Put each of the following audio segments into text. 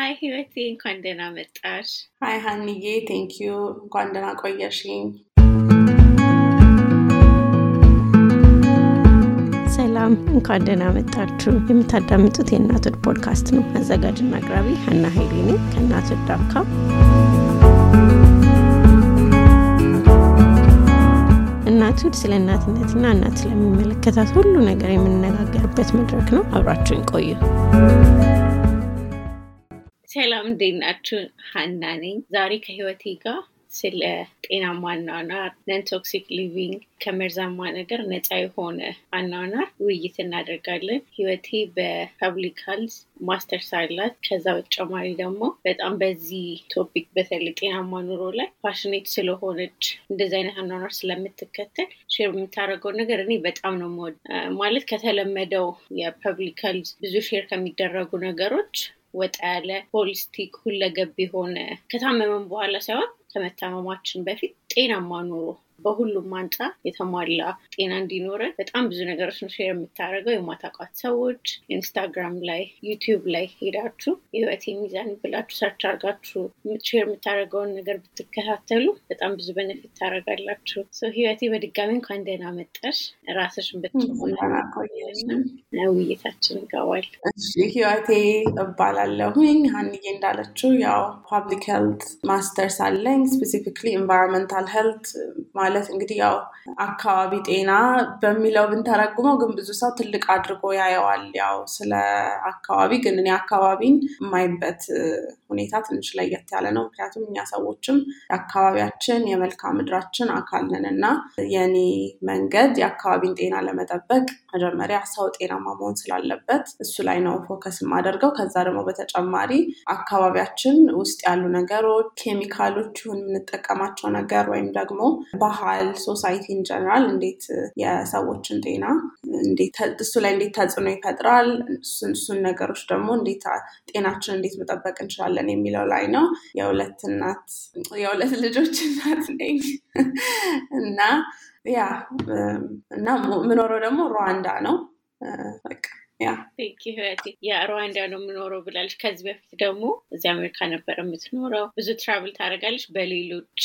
hi ህይወቴ፣ እንኳን ደህና መጣሽ። hi ሀንዬ፣ thank you እንኳን ደህና ቆየሽኝ። ሰላም፣ እንኳን ደህና መጣችሁ። የምታዳምጡት የእናቶች ፖድካስት ነው። አዘጋጅና አቅራቢ ሀና ሀይሌ ነኝ ከእናቱድ ዳካ። እናቱድ ስለ እናትነትና እናት ስለሚመለከታት ሁሉ ነገር የምንነጋገርበት መድረክ ነው። አብራችሁን ቆዩ። ሰላም፣ እንዴት ናችሁ? ሀና ነኝ። ዛሬ ከህይወቴ ጋር ስለ ጤናማ አኗኗር፣ non toxic living፣ ከመርዛማ ነገር ነፃ የሆነ አኗኗር ውይይት እናደርጋለን። ህይወቴ በ public health masters አላት። ከዛ በተጨማሪ ደግሞ በጣም በዚህ topic በተለይ ጤናማ ኑሮ ላይ passionate ስለሆነች እንደዚህ አይነት አኗኗር ስለምትከተል share የምታደርገው ነገር እኔ በጣም ነው የምወድ ማለት ከተለመደው የ public health ብዙ share ከሚደረጉ ነገሮች ወጣ ያለ holistic ሁለገብ የሆነ ከታመመን በኋላ ሳይሆን ከመታመማችን በፊት ጤናማ ኑሮ በሁሉም አንጻር የተሟላ ጤና እንዲኖረን በጣም ብዙ ነገሮች ነው share የምታደርገው። የማታውቋት ሰዎች ኢንስታግራም ላይ፣ ዩቲዩብ ላይ ሄዳችሁ የህይወቴ ሚዛን ብላችሁ search አድርጋችሁ share የምታደርገውን ነገር ብትከታተሉ በጣም ብዙ benefit ታደርጋላችሁ። ህይወቴ በድጋሚ እንኳን ደህና መጣሽ። ራስሽን ውይይታችን እንገባል። ህይወቴ እባላለሁኝ። ሀንዬ እንዳለችው ያው public health masters አለኝ። specifically environmental health ማለት እንግዲህ ያው አካባቢ ጤና በሚለው ብንተረጉመው ግን ብዙ ሰው ትልቅ አድርጎ ያየዋል። ያው ስለ አካባቢ ግን እኔ አካባቢን የማየው በት ሁኔታ ትንሽ ለየት ያለ ነው። ምክንያቱም እኛ ሰዎችም የአካባቢያችን የመልክዓ ምድራችን አካል ነን እና የኔ መንገድ የአካባቢን ጤና ለመጠበቅ መጀመሪያ ሰው ጤናማ መሆን ስላለበት እሱ ላይ ነው focus የማደርገው። ከዛ ደግሞ በተጨማሪ አካባቢያችን ውስጥ ያሉ ነገሮች፣ ኬሚካሎች ይሁን የምንጠቀማቸው ነገር ወይም ደግሞ ባህል፣ society general እንዴት የሰዎችን ጤና እሱ ላይ እንዴት ተጽዕኖ ይፈጥራል፣ እሱን ነገሮች ደግሞ እንዴት ጤናችን እንዴት መጠበቅ እንችላለን የሚለው ላይ ነው። የሁለት እናት የሁለት ልጆች እናት ነኝ እና ያ እና የምኖረው ደግሞ ሩዋንዳ ነው። በቃ ያ ህይወቴ የሩዋንዳ ነው የምኖረው ብላለች። ከዚህ በፊት ደግሞ እዚህ አሜሪካ ነበር የምትኖረው። ብዙ travel ታደርጋለች በሌሎች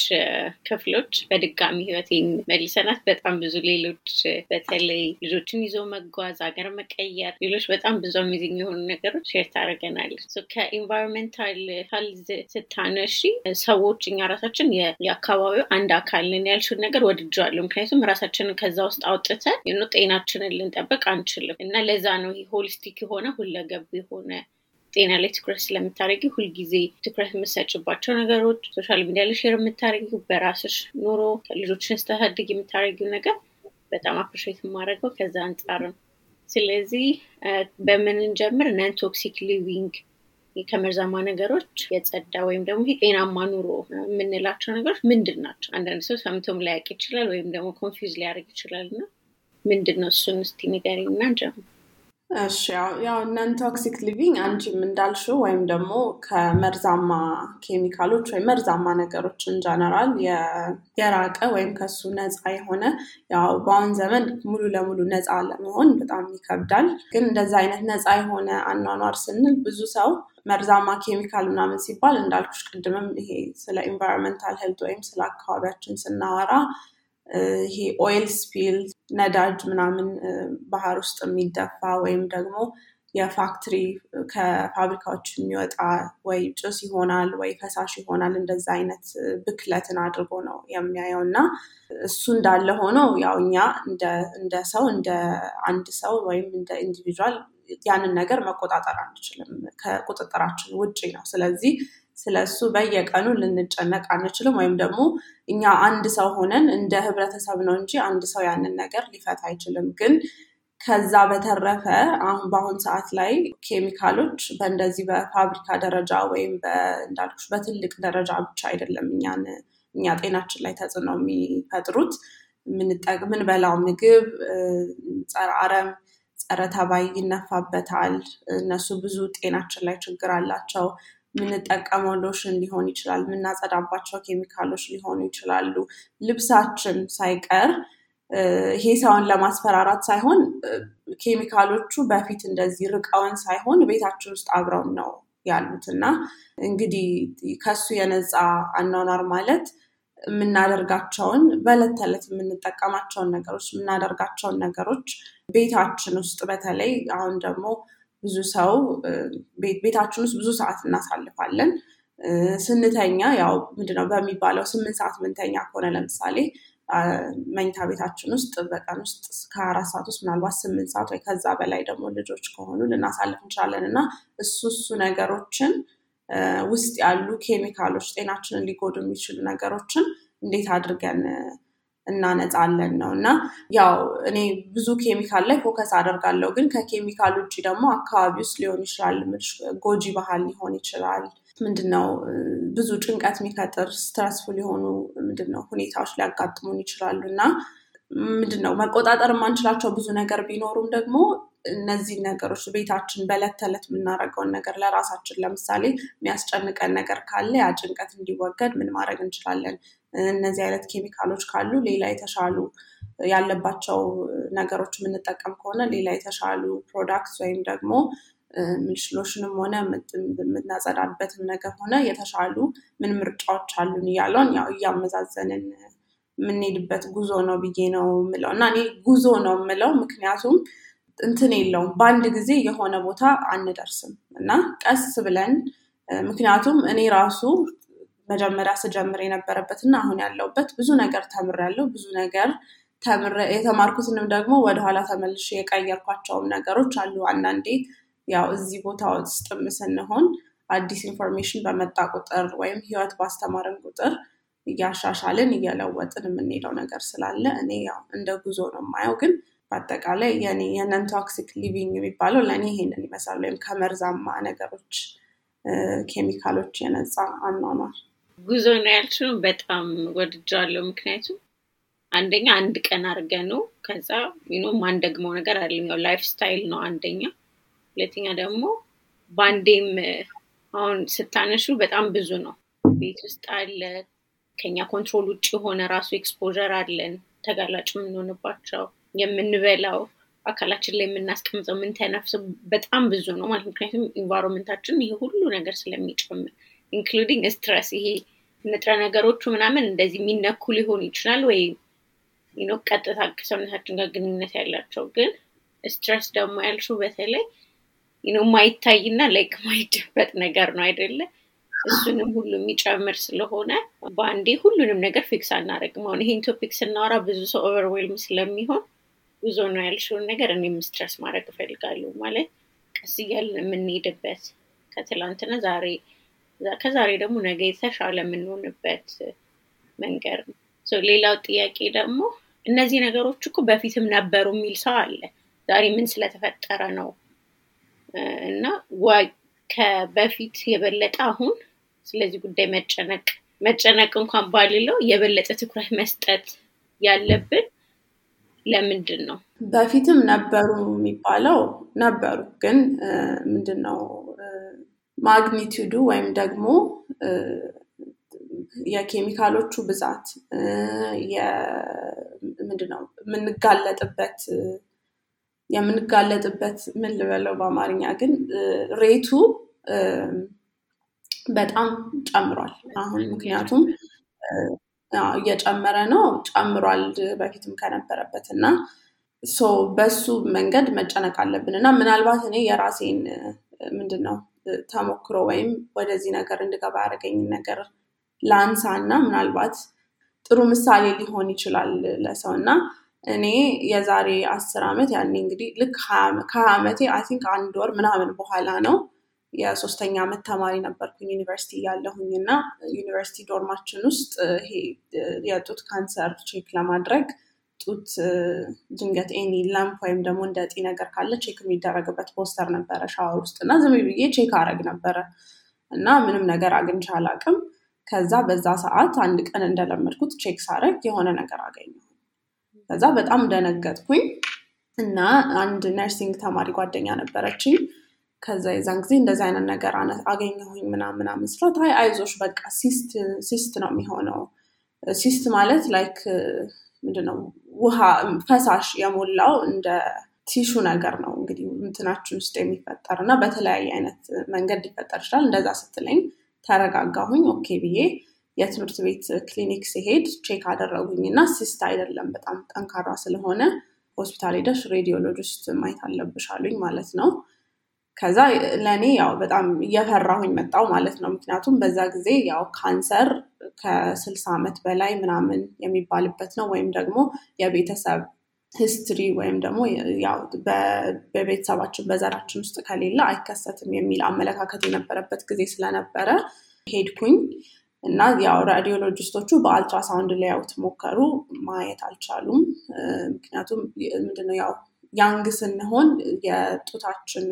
ክፍሎች። በድጋሚ ህይወቴን መልሰናት በጣም ብዙ ሌሎች በተለይ ልጆችን ይዞ መጓዝ፣ ሀገር መቀየር፣ ሌሎች በጣም ብዙ amazing የሆኑ ነገሮች share ታደርገናለች። ከ environmental health ስታነሺ ሰዎች እኛ ራሳችን የአካባቢው አንድ አካል ነን ያልሽውን ነገር ወድጀዋለሁ። ምክንያቱም ራሳችንን ከዛ ውስጥ አውጥተን ጤናችንን ልንጠብቅ አንችልም እና ለዛ ነው holistic የሆነ ሁለገብ የሆነ ጤና ላይ ትኩረት ስለምታደረጊ ሁልጊዜ ትኩረት የምሰጭባቸው ነገሮች social media ላይ share የምታደረጊው በራስሽ ኑሮ ልጆችን ስታሳድግ የምታደረጊው ነገር በጣም appreciate የማደርገው ከዛ አንጻር ነው። ስለዚህ በምን እንጀምር? non toxic living ከመርዛማ ነገሮች የጸዳ ወይም ደግሞ ጤናማ ኑሮ የምንላቸው ነገሮች ምንድን ናቸው? አንዳንድ ሰው ሰምቶም ላያውቅ ይችላል፣ ወይም ደግሞ confuse ሊያደርግ ይችላል እና ምንድን ነው እሱን እስቲ ንገሪኝ እና እንጀምር። እሺ ያው non toxic living አንቺም እንዳልሽው ወይም ደግሞ ከመርዛማ ኬሚካሎች ወይም መርዛማ ነገሮችን ጀነራል የራቀ ወይም ከሱ ነፃ የሆነ ያው በአሁን ዘመን ሙሉ ለሙሉ ነፃ ለመሆን በጣም ይከብዳል። ግን እንደዛ አይነት ነፃ የሆነ አኗኗር ስንል ብዙ ሰው መርዛማ ኬሚካል ምናምን ሲባል እንዳልኩሽ ቅድምም ይሄ ስለ environmental health ወይም ስለ አካባቢያችን ስናወራ ይሄ oil spill ነዳጅ ምናምን ባህር ውስጥ የሚደፋ ወይም ደግሞ የ factory ከፋብሪካዎች የሚወጣ ወይ ጭስ ይሆናል ወይ ፈሳሽ ይሆናል። እንደዛ አይነት ብክለትን አድርጎ ነው የሚያየው እና እሱ እንዳለ ሆኖ ያው እኛ እንደ ሰው እንደ አንድ ሰው ወይም እንደ ኢንዲቪዥዋል ያንን ነገር መቆጣጠር አንችልም። ከቁጥጥራችን ውጭ ነው። ስለዚህ ስለ እሱ በየቀኑ ልንጨነቅ አንችልም። ወይም ደግሞ እኛ አንድ ሰው ሆነን እንደ ህብረተሰብ ነው እንጂ አንድ ሰው ያንን ነገር ሊፈታ አይችልም። ግን ከዛ በተረፈ አሁን በአሁን ሰዓት ላይ ኬሚካሎች በእንደዚህ በፋብሪካ ደረጃ ወይም እንዳልኩሽ በትልቅ ደረጃ ብቻ አይደለም እኛን እኛ ጤናችን ላይ ተጽዕኖ የሚፈጥሩት ምንበላው ምግብ ጸረ አረም ጸረ ተባይ ይነፋበታል። እነሱ ብዙ ጤናችን ላይ ችግር አላቸው። የምንጠቀመው ሎሽን ሊሆን ይችላል። የምናጸዳባቸው ኬሚካሎች ሊሆኑ ይችላሉ። ልብሳችን ሳይቀር ይሄ ሰውን ለማስፈራራት ሳይሆን ኬሚካሎቹ በፊት እንደዚህ ርቀውን ሳይሆን ቤታችን ውስጥ አብረውን ነው ያሉት እና እንግዲህ ከሱ የነፃ አኗኗር ማለት የምናደርጋቸውን በዕለት ተዕለት የምንጠቀማቸውን ነገሮች የምናደርጋቸውን ነገሮች ቤታችን ውስጥ በተለይ አሁን ደግሞ ብዙ ሰው ቤታችን ውስጥ ብዙ ሰዓት እናሳልፋለን። ስንተኛ ያው ምንድነው በሚባለው ስምንት ሰዓት ምንተኛ ከሆነ ለምሳሌ መኝታ ቤታችን ውስጥ በቀን ውስጥ ከአራት ሰዓት ውስጥ ምናልባት ስምንት ሰዓት ወይ ከዛ በላይ ደግሞ ልጆች ከሆኑ ልናሳልፍ እንችላለን እና እሱ እሱ ነገሮችን ውስጥ ያሉ ኬሚካሎች ጤናችንን ሊጎዱ የሚችሉ ነገሮችን እንዴት አድርገን እናነጻለን ነው። እና ያው እኔ ብዙ ኬሚካል ላይ focus አደርጋለሁ። ግን ከኬሚካል ውጭ ደግሞ አካባቢ ውስጥ ሊሆን ይችላል። ጎጂ ባህል ሊሆን ይችላል። ምንድነው? ብዙ ጭንቀት የሚፈጥር stressful የሆኑ ምንድነው? ሁኔታዎች ሊያጋጥሙን ይችላሉ። እና ምንድነው? መቆጣጠር የማንችላቸው ብዙ ነገር ቢኖሩም ደግሞ እነዚህ ነገሮች ቤታችን በዕለት ተዕለት የምናደርገውን ነገር ለራሳችን ለምሳሌ የሚያስጨንቀን ነገር ካለ ያ ጭንቀት እንዲወገድ ምን ማድረግ እንችላለን? እነዚህ አይነት ኬሚካሎች ካሉ ሌላ የተሻሉ ያለባቸው ነገሮች የምንጠቀም ከሆነ ሌላ የተሻሉ product ወይም ደግሞ ምልሽሎሽንም ሆነ የምናጸዳበትም ነገር ሆነ የተሻሉ ምን ምርጫዎች አሉን እያልን ያው እያመዛዘንን የምንሄድበት ጉዞ ነው ብዬ ነው የምለው። እና እኔ ጉዞ ነው የምለው ምክንያቱም እንትን የለውም። በአንድ ጊዜ የሆነ ቦታ አንደርስም። እና ቀስ ብለን ምክንያቱም እኔ ራሱ መጀመሪያ ስጀምር የነበረበት እና አሁን ያለሁበት ብዙ ነገር ተምሬያለሁ። ብዙ ነገር የተማርኩትንም ደግሞ ወደኋላ ተመልሼ የቀየርኳቸውም ነገሮች አሉ። አንዳንዴ ያው እዚህ ቦታ ውስጥም ስንሆን አዲስ information በመጣ ቁጥር ወይም ህይወት ባስተማርን ቁጥር እያሻሻልን እየለወጥን የምንሄደው ነገር ስላለ እኔ ያው እንደ ጉዞ ነው የማየው። ግን በአጠቃላይ የ non toxic living የሚባለው ለእኔ ይሄንን ይመስላል። ወይም ከመርዛማ ነገሮች ኬሚካሎች የነፃ አኗኗር ጉዞ ነው ያልሽው በጣም ወድጃለሁ ምክንያቱም አንደኛ አንድ ቀን አድርገነው ከዛ በኋላ ማንደግመው ነገር አለኛው lifestyle ነው አንደኛ። ሁለተኛ ደግሞ በአንዴም አሁን ስታነሹ በጣም ብዙ ነው። ቤት ውስጥ አለ። ከኛ control ውጭ የሆነ ራሱ exposure አለን። ተጋላጭ የምንሆንባቸው የምንበላው አካላችን ላይ የምናስቀምጠው የምንተነፍሰው በጣም ብዙ ነው ማለት ምክንያቱም environment አችን ይሄ ሁሉ ነገር ስለሚጨምር including stress ይሄ ንጥረ ነገሮቹ ምናምን እንደዚህ የሚነኩ ሊሆን ይችላል ወይ? ቀጥታ ከሰውነታችን ጋር ግንኙነት ያላቸው ግን stress ደግሞ ያልሽው በተለይ ማይታይና like ማይጨበጥ ነገር ነው አይደለ? እሱንም ሁሉ የሚጨምር ስለሆነ በአንዴ ሁሉንም ነገር fix አናደረግም አሁን ይሄን topic ስናወራ ብዙ ሰው overwhelm ስለሚሆን ብዙ ነው ያልሽውን ነገር እኔም stress ማድረግ እፈልጋለሁ። ማለት ቀስ እያልን የምንሄድበት ከትላንትና ዛሬ ከዛሬ ደግሞ ነገ የተሻለ የምንሆንበት መንገድ ነው። ሌላው ጥያቄ ደግሞ እነዚህ ነገሮች እኮ በፊትም ነበሩ የሚል ሰው አለ። ዛሬ ምን ስለተፈጠረ ነው? እና ከበፊት የበለጠ አሁን ስለዚህ ጉዳይ መጨነቅ መጨነቅ እንኳን ባልለው የበለጠ ትኩረት መስጠት ያለብን ለምንድን ነው? በፊትም ነበሩ የሚባለው ነበሩ ግን ምንድን ነው ማግኒቱዱ ወይም ደግሞ የኬሚካሎቹ ብዛት ምንድነው? የምንጋለጥበት የምንጋለጥበት ምን ልበለው በአማርኛ ግን ሬቱ በጣም ጨምሯል አሁን ምክንያቱም እየጨመረ ነው ጨምሯል በፊትም ከነበረበት እና በሱ መንገድ መጨነቅ አለብን እና ምናልባት እኔ የራሴን ምንድን ነው ተሞክሮ ወይም ወደዚህ ነገር እንድገባ ያደረገኝ ነገር ላንሳ እና ምናልባት ጥሩ ምሳሌ ሊሆን ይችላል ለሰው እና እኔ የዛሬ አስር ዓመት ያኔ እንግዲህ ልክ ከሀያ ዓመቴ I think አንድ ወር ምናምን በኋላ ነው የሶስተኛ ዓመት ተማሪ ነበርኩኝ ዩኒቨርሲቲ እያለሁኝ እና ዩኒቨርሲቲ dorm አችን ውስጥ ይሄ የጡት ካንሰር check ለማድረግ ጡት ድንገት any lump ወይም ደግሞ እንደ እጢ ነገር ካለ check የሚደረግበት ፖስተር ነበረ ሻወር ውስጥ እና ዝም ብዬ check አረግ ነበረ እና ምንም ነገር አግኝቼ አላቅም ከዛ በዛ ሰዓት አንድ ቀን እንደለመድኩት check ሳረግ የሆነ ነገር አገኘሁ ከዛ በጣም ደነገጥኩኝ እና አንድ nursing ተማሪ ጓደኛ ነበረችኝ። ከዛ የዛን ጊዜ እንደዚ አይነት ነገር አገኘሁኝ ምናምን ምናምን አይ አይዞሽ በቃ cyst cyst ነው የሚሆነው። cyst ማለት like ምንድነው ውሃ ፈሳሽ የሞላው እንደ tissue ነገር ነው እንግዲህ እንትናችን ውስጥ የሚፈጠር እና በተለያየ አይነት መንገድ ሊፈጠር ይችላል። እንደዛ ስትለኝ ተረጋጋሁኝ። okay ብዬ የትምህርት ቤት ክሊኒክ ሲሄድ check አደረጉኝ እና cyst አይደለም በጣም ጠንካራ ስለሆነ ሆስፒታል ሄደሽ radiologist ማየት አለብሽ አሉኝ ማለት ነው። ከዛ ለእኔ ያው በጣም እየፈራሁኝ መጣው ማለት ነው። ምክንያቱም በዛ ጊዜ ያው ካንሰር ከስልሳ ዓመት በላይ ምናምን የሚባልበት ነው። ወይም ደግሞ የቤተሰብ history ወይም ደግሞ በቤተሰባችን በዘራችን ውስጥ ከሌለ አይከሰትም የሚል አመለካከት የነበረበት ጊዜ ስለነበረ ሄድኩኝ። እና ያው radiologist ኦቹ በ ultrasound ሊያዩት ሞከሩ፣ ማየት አልቻሉም። ምክንያቱም ምንድነው ያው young ስንሆን የጡታችን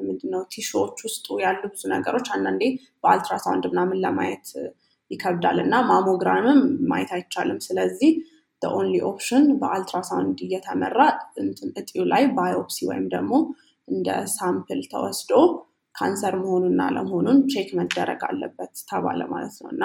ምንድነው tissue ዎች ውስጡ ያሉ ብዙ ነገሮች አንዳንዴ በአልትራሳውንድ ምናምን ለማየት ይከብዳል እና mammogram ም ማየት አይቻልም። ስለዚህ only option በ ultrasound እየተመራ እጢው ላይ biopsy ወይም ደግሞ እንደ sample ተወስዶ ካንሰር መሆኑና አለመሆኑን check መደረግ አለበት ተባለ ማለት ነው እና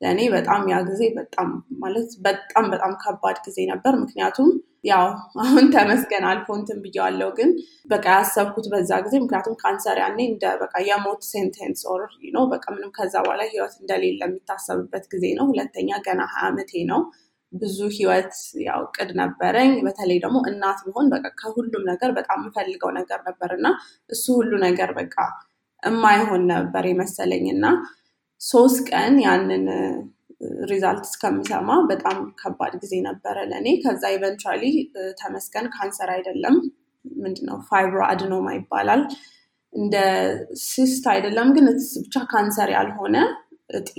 ለእኔ በጣም ያ ጊዜ በጣም ማለት በጣም በጣም ከባድ ጊዜ ነበር። ምክንያቱም ያው አሁን ተመስገን አልፎ እንትን ብዬዋለሁ፣ ግን በቃ ያሰብኩት በዛ ጊዜ ምክንያቱም ካንሰር ያኔ እንደ በቃ የሞት sentence or ነው በቃ ምንም ከዛ በኋላ ህይወት እንደሌለ የሚታሰብበት ጊዜ ነው። ሁለተኛ ገና ሀያ ዓመቴ ነው። ብዙ ህይወት ያው እቅድ ነበረኝ። በተለይ ደግሞ እናት መሆን በቃ ከሁሉም ነገር በጣም የምፈልገው ነገር ነበር እና እሱ ሁሉ ነገር በቃ የማይሆን ነበር የመሰለኝ እና ሶስት ቀን ያንን result እስከምሰማ በጣም ከባድ ጊዜ ነበረ ለእኔ። ከዛ eventually ተመስገን ካንሰር አይደለም። ምንድነው? fibroadenoma ይባላል። እንደ cyst አይደለም ግን ብቻ ካንሰር ያልሆነ እጢ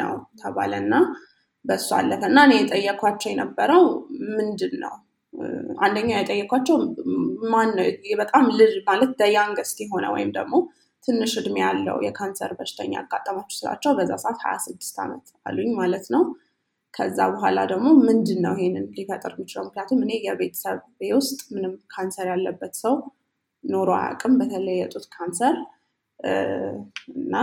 ነው ተባለ እና በእሱ አለፈ። እና እኔ የጠየኳቸው የነበረው ምንድን ነው አንደኛው የጠየኳቸው ማን ነው በጣም ልጅ ማለት the youngest የሆነ ወይም ደግሞ ትንሽ እድሜ ያለው የካንሰር በሽተኛ ያጋጠማችሁ ስላቸው በዛ ሰዓት ሀያ ስድስት ዓመት አሉኝ ማለት ነው። ከዛ በኋላ ደግሞ ምንድን ነው ይሄንን ሊፈጥር የሚችለው? ምክንያቱም እኔ የቤተሰብ ውስጥ ምንም ካንሰር ያለበት ሰው ኖሮ አያውቅም። በተለይ የጡት ካንሰር እና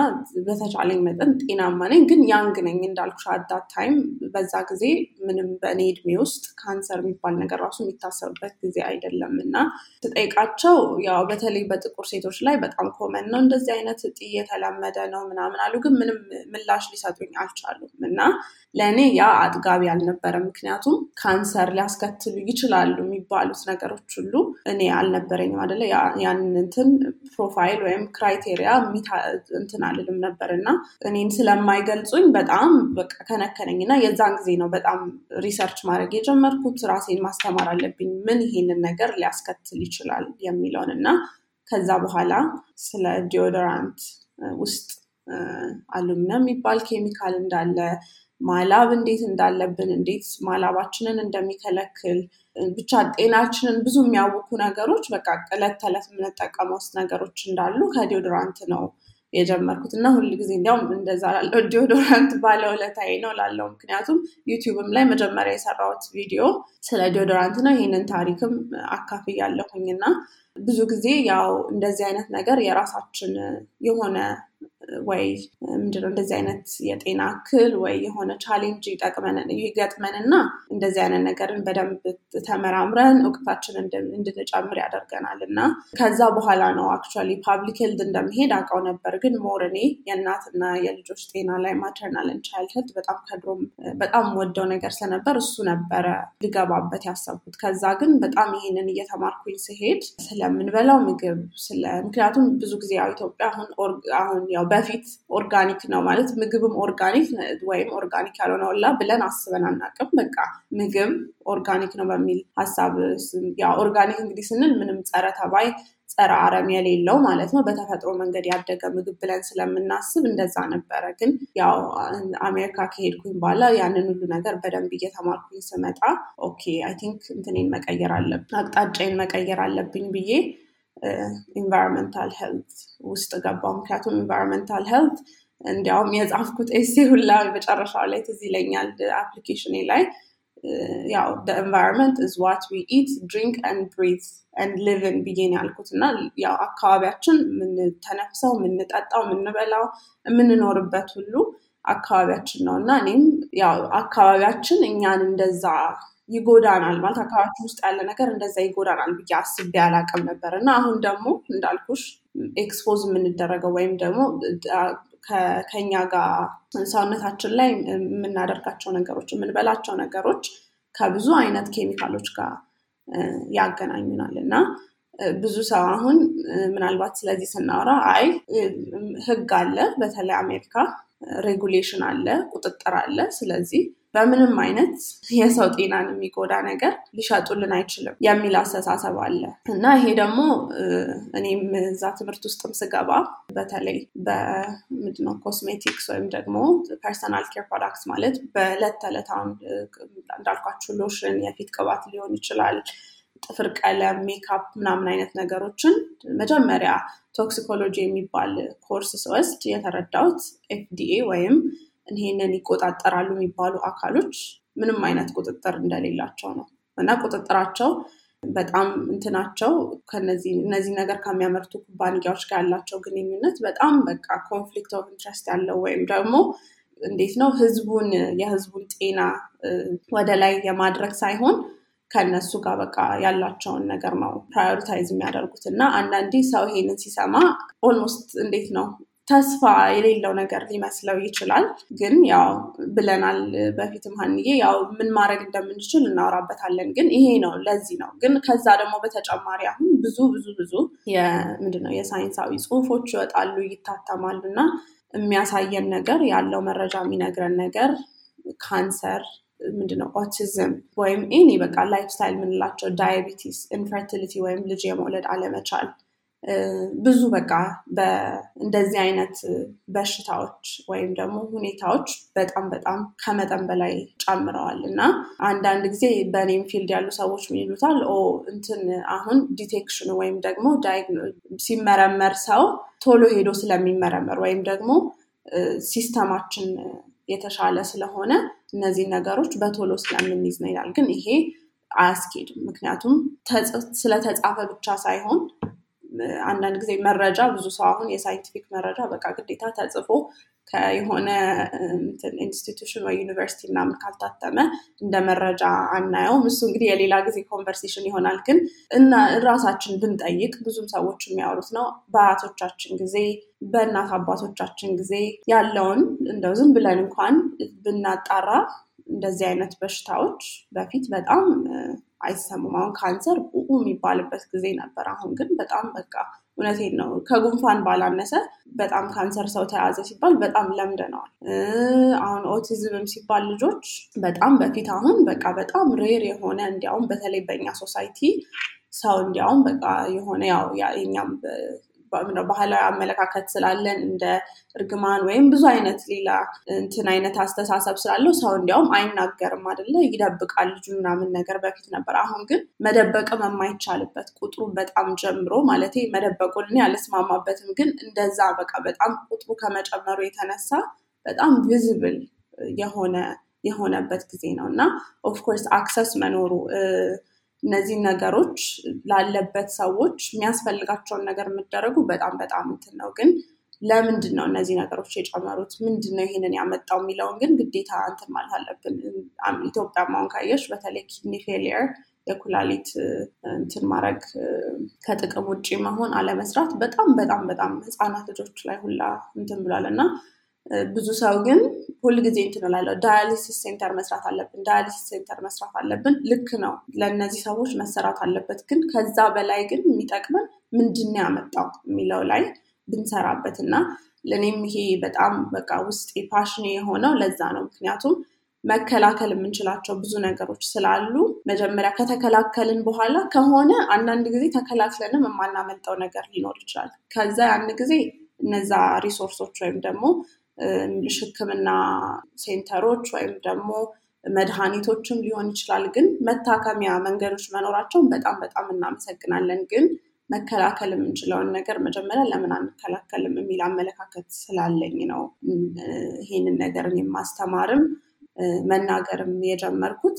በተቻለኝ መጠን ጤናማ ነኝ፣ ግን young ነኝ እንዳልኩሽ at that time በዛ ጊዜ ምንም በእኔ እድሜ ውስጥ ካንሰር የሚባል ነገር ራሱ የሚታሰብበት ጊዜ አይደለም። እና ስጠይቃቸው ያው በተለይ በጥቁር ሴቶች ላይ በጣም common ነው እንደዚህ አይነት እጢ የተለመደ ነው ምናምን አሉ፣ ግን ምንም ምላሽ ሊሰጡኝ አልቻሉም። እና ለእኔ ያ አጥጋቢ አልነበረም። ምክንያቱም ካንሰር ሊያስከትሉ ይችላሉ የሚባሉት ነገሮች ሁሉ እኔ አልነበረኝም ያንን እንትን profile ወይም criteria እንትን አልልም ነበር እና እኔን ስለማይገልጹኝ በጣም በቃ ከነከነኝ እና የዛን ጊዜ ነው በጣም research ማድረግ የጀመርኩት። ራሴን ማስተማር አለብኝ ምን ይሄንን ነገር ሊያስከትል ይችላል የሚለውን እና ከዛ በኋላ ስለ deodorant ውስጥ aluminum የሚባል ኬሚካል እንዳለ ማላብ እንዴት እንዳለብን እንዴት ማላባችንን እንደሚከለክል ብቻ ጤናችንን ብዙ የሚያውኩ ነገሮች በቃ ዕለት ተዕለት የምንጠቀመው ውስጥ ነገሮች እንዳሉ ከ deodorant ነው የጀመርኩት እና ሁል ጊዜ እንዲያውም እንደዛ ላለው deodorant ባለውለታዬ ነው ላለው። ምክንያቱም ዩቲዩብም ላይ መጀመሪያ የሰራሁት ቪዲዮ ስለ deodorant ነው። ይህንን ታሪክም አካፍያለሁኝ እና ብዙ ጊዜ ያው እንደዚህ አይነት ነገር የራሳችን የሆነ ወይ ምንድነው እንደዚህ አይነት የጤና እክል ወይ የሆነ challenge ይገጥመንና እንደዚህ አይነት ነገርን በደንብ ተመራምረን እውቀታችን እንድንጨምር ያደርገናል እና ከዛ በኋላ ነው actually public health እንደሚሄድ አውቀው ነበር። ግን more እኔ የእናትና የልጆች ጤና ላይ maternal child health በጣም ከድሮም በጣም የምወደው ነገር ስለነበር እሱ ነበረ ልገባበት ያሰብኩት። ከዛ ግን በጣም ይሄንን እየተማርኩኝ ስሄድ ስለምንበላው ምግብ ስለ ምክንያቱም ብዙ ጊዜ ኢትዮጵያ አሁን አሁን ያው በፊት organic ነው ማለት ምግብም organic ወይም organic ያልሆነ ሁላ ብለን አስበን አናውቅም። በቃ ምግብ organic ነው በሚል ሀሳብ ያው organic እንግዲህ ስንል ምንም ጸረ ተባይ ጸረ አረም የሌለው ማለት ነው። በተፈጥሮ መንገድ ያደገ ምግብ ብለን ስለምናስብ እንደዛ ነበረ። ግን ያው አሜሪካ ከሄድኩኝ በኋላ ያንን ሁሉ ነገር በደንብ እየተማርኩኝ ስመጣ okay I think እንትኔን መቀየር አለብኝ አቅጣጫዬን መቀየር አለብኝ ብዬ environmental health ውስጥ ገባሁ። ምክንያቱም environmental health እንዲያውም የጻፍኩት essay ሁላ መጨረሻው ላይ ትዝ ይለኛል application ኤ ላይ። ያው environment is what we eat drink and breathe and live in ብዬ ነው ያልኩት። እና ያው አካባቢያችን የምንተነፍሰው፣ የምንጠጣው፣ የምንበላው፣ የምንኖርበት ሁሉ አካባቢያችን ነው። እና እኔም ያው አካባቢያችን እኛን እንደዛ ይጎዳናል ማለት አካባቢ ውስጥ ያለ ነገር እንደዛ ይጎዳናል ብዬ አስቤ አላቅም ነበር። እና አሁን ደግሞ እንዳልኩሽ expose የምንደረገው ወይም ደግሞ ከኛ ጋር ሰውነታችን ላይ የምናደርጋቸው ነገሮች የምንበላቸው ነገሮች ከብዙ አይነት ኬሚካሎች ጋር ያገናኙናል። እና ብዙ ሰው አሁን ምናልባት ስለዚህ ስናወራ አይ ህግ አለ፣ በተለይ አሜሪካ regulation አለ፣ ቁጥጥር አለ። ስለዚህ በምንም አይነት የሰው ጤናን የሚጎዳ ነገር ሊሸጡልን አይችልም የሚል አስተሳሰብ አለ። እና ይሄ ደግሞ እኔም እዛ ትምህርት ውስጥም ስገባ በተለይ በምንድነው ኮስሜቲክስ ወይም ደግሞ personal care products ማለት በዕለት ተዕለት አሁን እንዳልኳችሁ ሎሽን፣ የፊት ቅባት ሊሆን ይችላል ጥፍር ቀለም፣ ሜካፕ ምናምን አይነት ነገሮችን መጀመሪያ toxicology የሚባል ኮርስ ስወስድ የተረዳሁት FDA ወይም ይሄንን ይቆጣጠራሉ የሚባሉ አካሎች ምንም አይነት ቁጥጥር እንደሌላቸው ነው። እና ቁጥጥራቸው በጣም እንትናቸው እነዚህ ነገር ከሚያመርቱ ኩባንያዎች ጋር ያላቸው ግንኙነት በጣም በቃ conflict of interest ያለው ወይም ደግሞ እንዴት ነው ህዝቡን የህዝቡን ጤና ወደ ላይ የማድረግ ሳይሆን ከእነሱ ጋር በቃ ያላቸውን ነገር ነው prioritize የሚያደርጉት። እና አንዳንዴ ሰው ይሄንን ሲሰማ almost እንዴት ነው ተስፋ የሌለው ነገር ሊመስለው ይችላል። ግን ያው ብለናል በፊትም ሀንዬ ያው ምን ማድረግ እንደምንችል እናወራበታለን። ግን ይሄ ነው ለዚህ ነው። ግን ከዛ ደግሞ በተጨማሪ አሁን ብዙ ብዙ ብዙ ምንድነው የሳይንሳዊ ጽሁፎች ይወጣሉ፣ ይታተማሉ እና የሚያሳየን ነገር ያለው መረጃ የሚነግረን ነገር ካንሰር ምንድነው ኦቲዝም ወይም any በቃ lifestyle የምንላቸው diabetes፣ infertility ወይም ልጅ የመውለድ አለመቻል ብዙ በቃ እንደዚህ አይነት በሽታዎች ወይም ደግሞ ሁኔታዎች በጣም በጣም ከመጠን በላይ ጨምረዋል እና አንዳንድ ጊዜ በእኔም field ያሉ ሰዎች ምን ይሉታል oh እንትን አሁን detection ኑ ወይም ደግሞ ሲመረመር ሰው ቶሎ ሄዶ ስለሚመረመር ወይም ደግሞ system ኣችን የተሻለ ስለሆነ እነዚህ ነገሮች በቶሎ ስለምንይዝ ነው ይላል። ግን ይሄ አያስኬድም። ምክንያቱም ስለተጻፈ ብቻ ሳይሆን አንዳንድ ጊዜ መረጃ ብዙ ሰው አሁን የ scientific መረጃ በቃ ግዴታ ተጽፎ ከየሆነ institution ወይ ዩኒቨርሲቲ ምናምን ካልታተመ እንደ መረጃ አናየውም። እሱ እንግዲህ የሌላ ጊዜ conversation ይሆናል። ግን እና ራሳችን ብንጠይቅ ብዙም ሰዎች የሚያወሩት ነው። በአያቶቻችን ጊዜ በእናት አባቶቻችን ጊዜ ያለውን እንደው ዝም ብለን እንኳን ብናጣራ እንደዚህ አይነት በሽታዎች በፊት በጣም አይሰሙም። አሁን ካንሰር ቁቁ የሚባልበት ጊዜ ነበር። አሁን ግን በጣም በቃ እውነቴን ነው ከጉንፋን ባላነሰ በጣም ካንሰር ሰው ተያዘ ሲባል በጣም ለምደነዋል። አሁን ኦቲዝምም ሲባል ልጆች በጣም በፊት አሁን በቃ በጣም rare የሆነ እንዲያውም በተለይ በእኛ society ሰው እንዲያውም በቃ የሆነ ያው የኛም ባህላዊ አመለካከት ስላለን እንደ እርግማን ወይም ብዙ አይነት ሌላ እንትን አይነት አስተሳሰብ ስላለው ሰው እንዲያውም አይናገርም አይደለ? ይደብቃል ልጁ ምናምን ነገር በፊት ነበር። አሁን ግን መደበቅም የማይቻልበት ቁጥሩ በጣም ጀምሮ ማለት መደበቁን እኔ ግን እንደዛ በቃ በጣም ቁጥሩ ከመጨመሩ የተነሳ በጣም ቪዝብል የሆነ የሆነበት ጊዜ ነው። እና of course access መኖሩ እነዚህ ነገሮች ላለበት ሰዎች የሚያስፈልጋቸውን ነገር የምደረጉ በጣም በጣም እንትን ነው። ግን ለምንድን ነው እነዚህ ነገሮች የጨመሩት? ምንድን ነው ይህንን ያመጣው የሚለውን ግን ግዴታ እንትን ማለት አለብን። ኢትዮጵያም አሁን ካየሽ በተለይ kidney failure የኩላሊት እንትን ማድረግ ከጥቅም ውጭ መሆን አለመስራት በጣም በጣም በጣም ህፃናት ልጆች ላይ ሁላ እንትን ብሏል እና ብዙ ሰው ግን ሁልጊዜ እንትን እላለሁ dialysis center መስራት አለብን፣ dialysis center መስራት አለብን። ልክ ነው፣ ለእነዚህ ሰዎች መሰራት አለበት። ግን ከዛ በላይ ግን የሚጠቅመን ምንድን ያመጣው የሚለው ላይ ብንሰራበት እና ለእኔም ይሄ በጣም በቃ ውስጥ passion ኔ የሆነው ለዛ ነው። ምክንያቱም መከላከል የምንችላቸው ብዙ ነገሮች ስላሉ መጀመሪያ ከተከላከልን በኋላ ከሆነ አንዳንድ ጊዜ ተከላክለንም የማናመልጠው ነገር ሊኖር ይችላል። ከዛ ያን ጊዜ እነዛ resource ኦች ወይም ደግሞ ሕክምና center ኦች ወይም ደግሞ መድኃኒቶችም ሊሆን ይችላል። ግን መታከሚያ መንገዶች መኖራቸውን በጣም በጣም እናመሰግናለን። ግን መከላከል የምንችለውን ነገር መጀመሪያ ለምን አንከላከልም የሚል አመለካከት ስላለኝ ነው ይሄንን ነገር ማስተማርም መናገርም የጀመርኩት።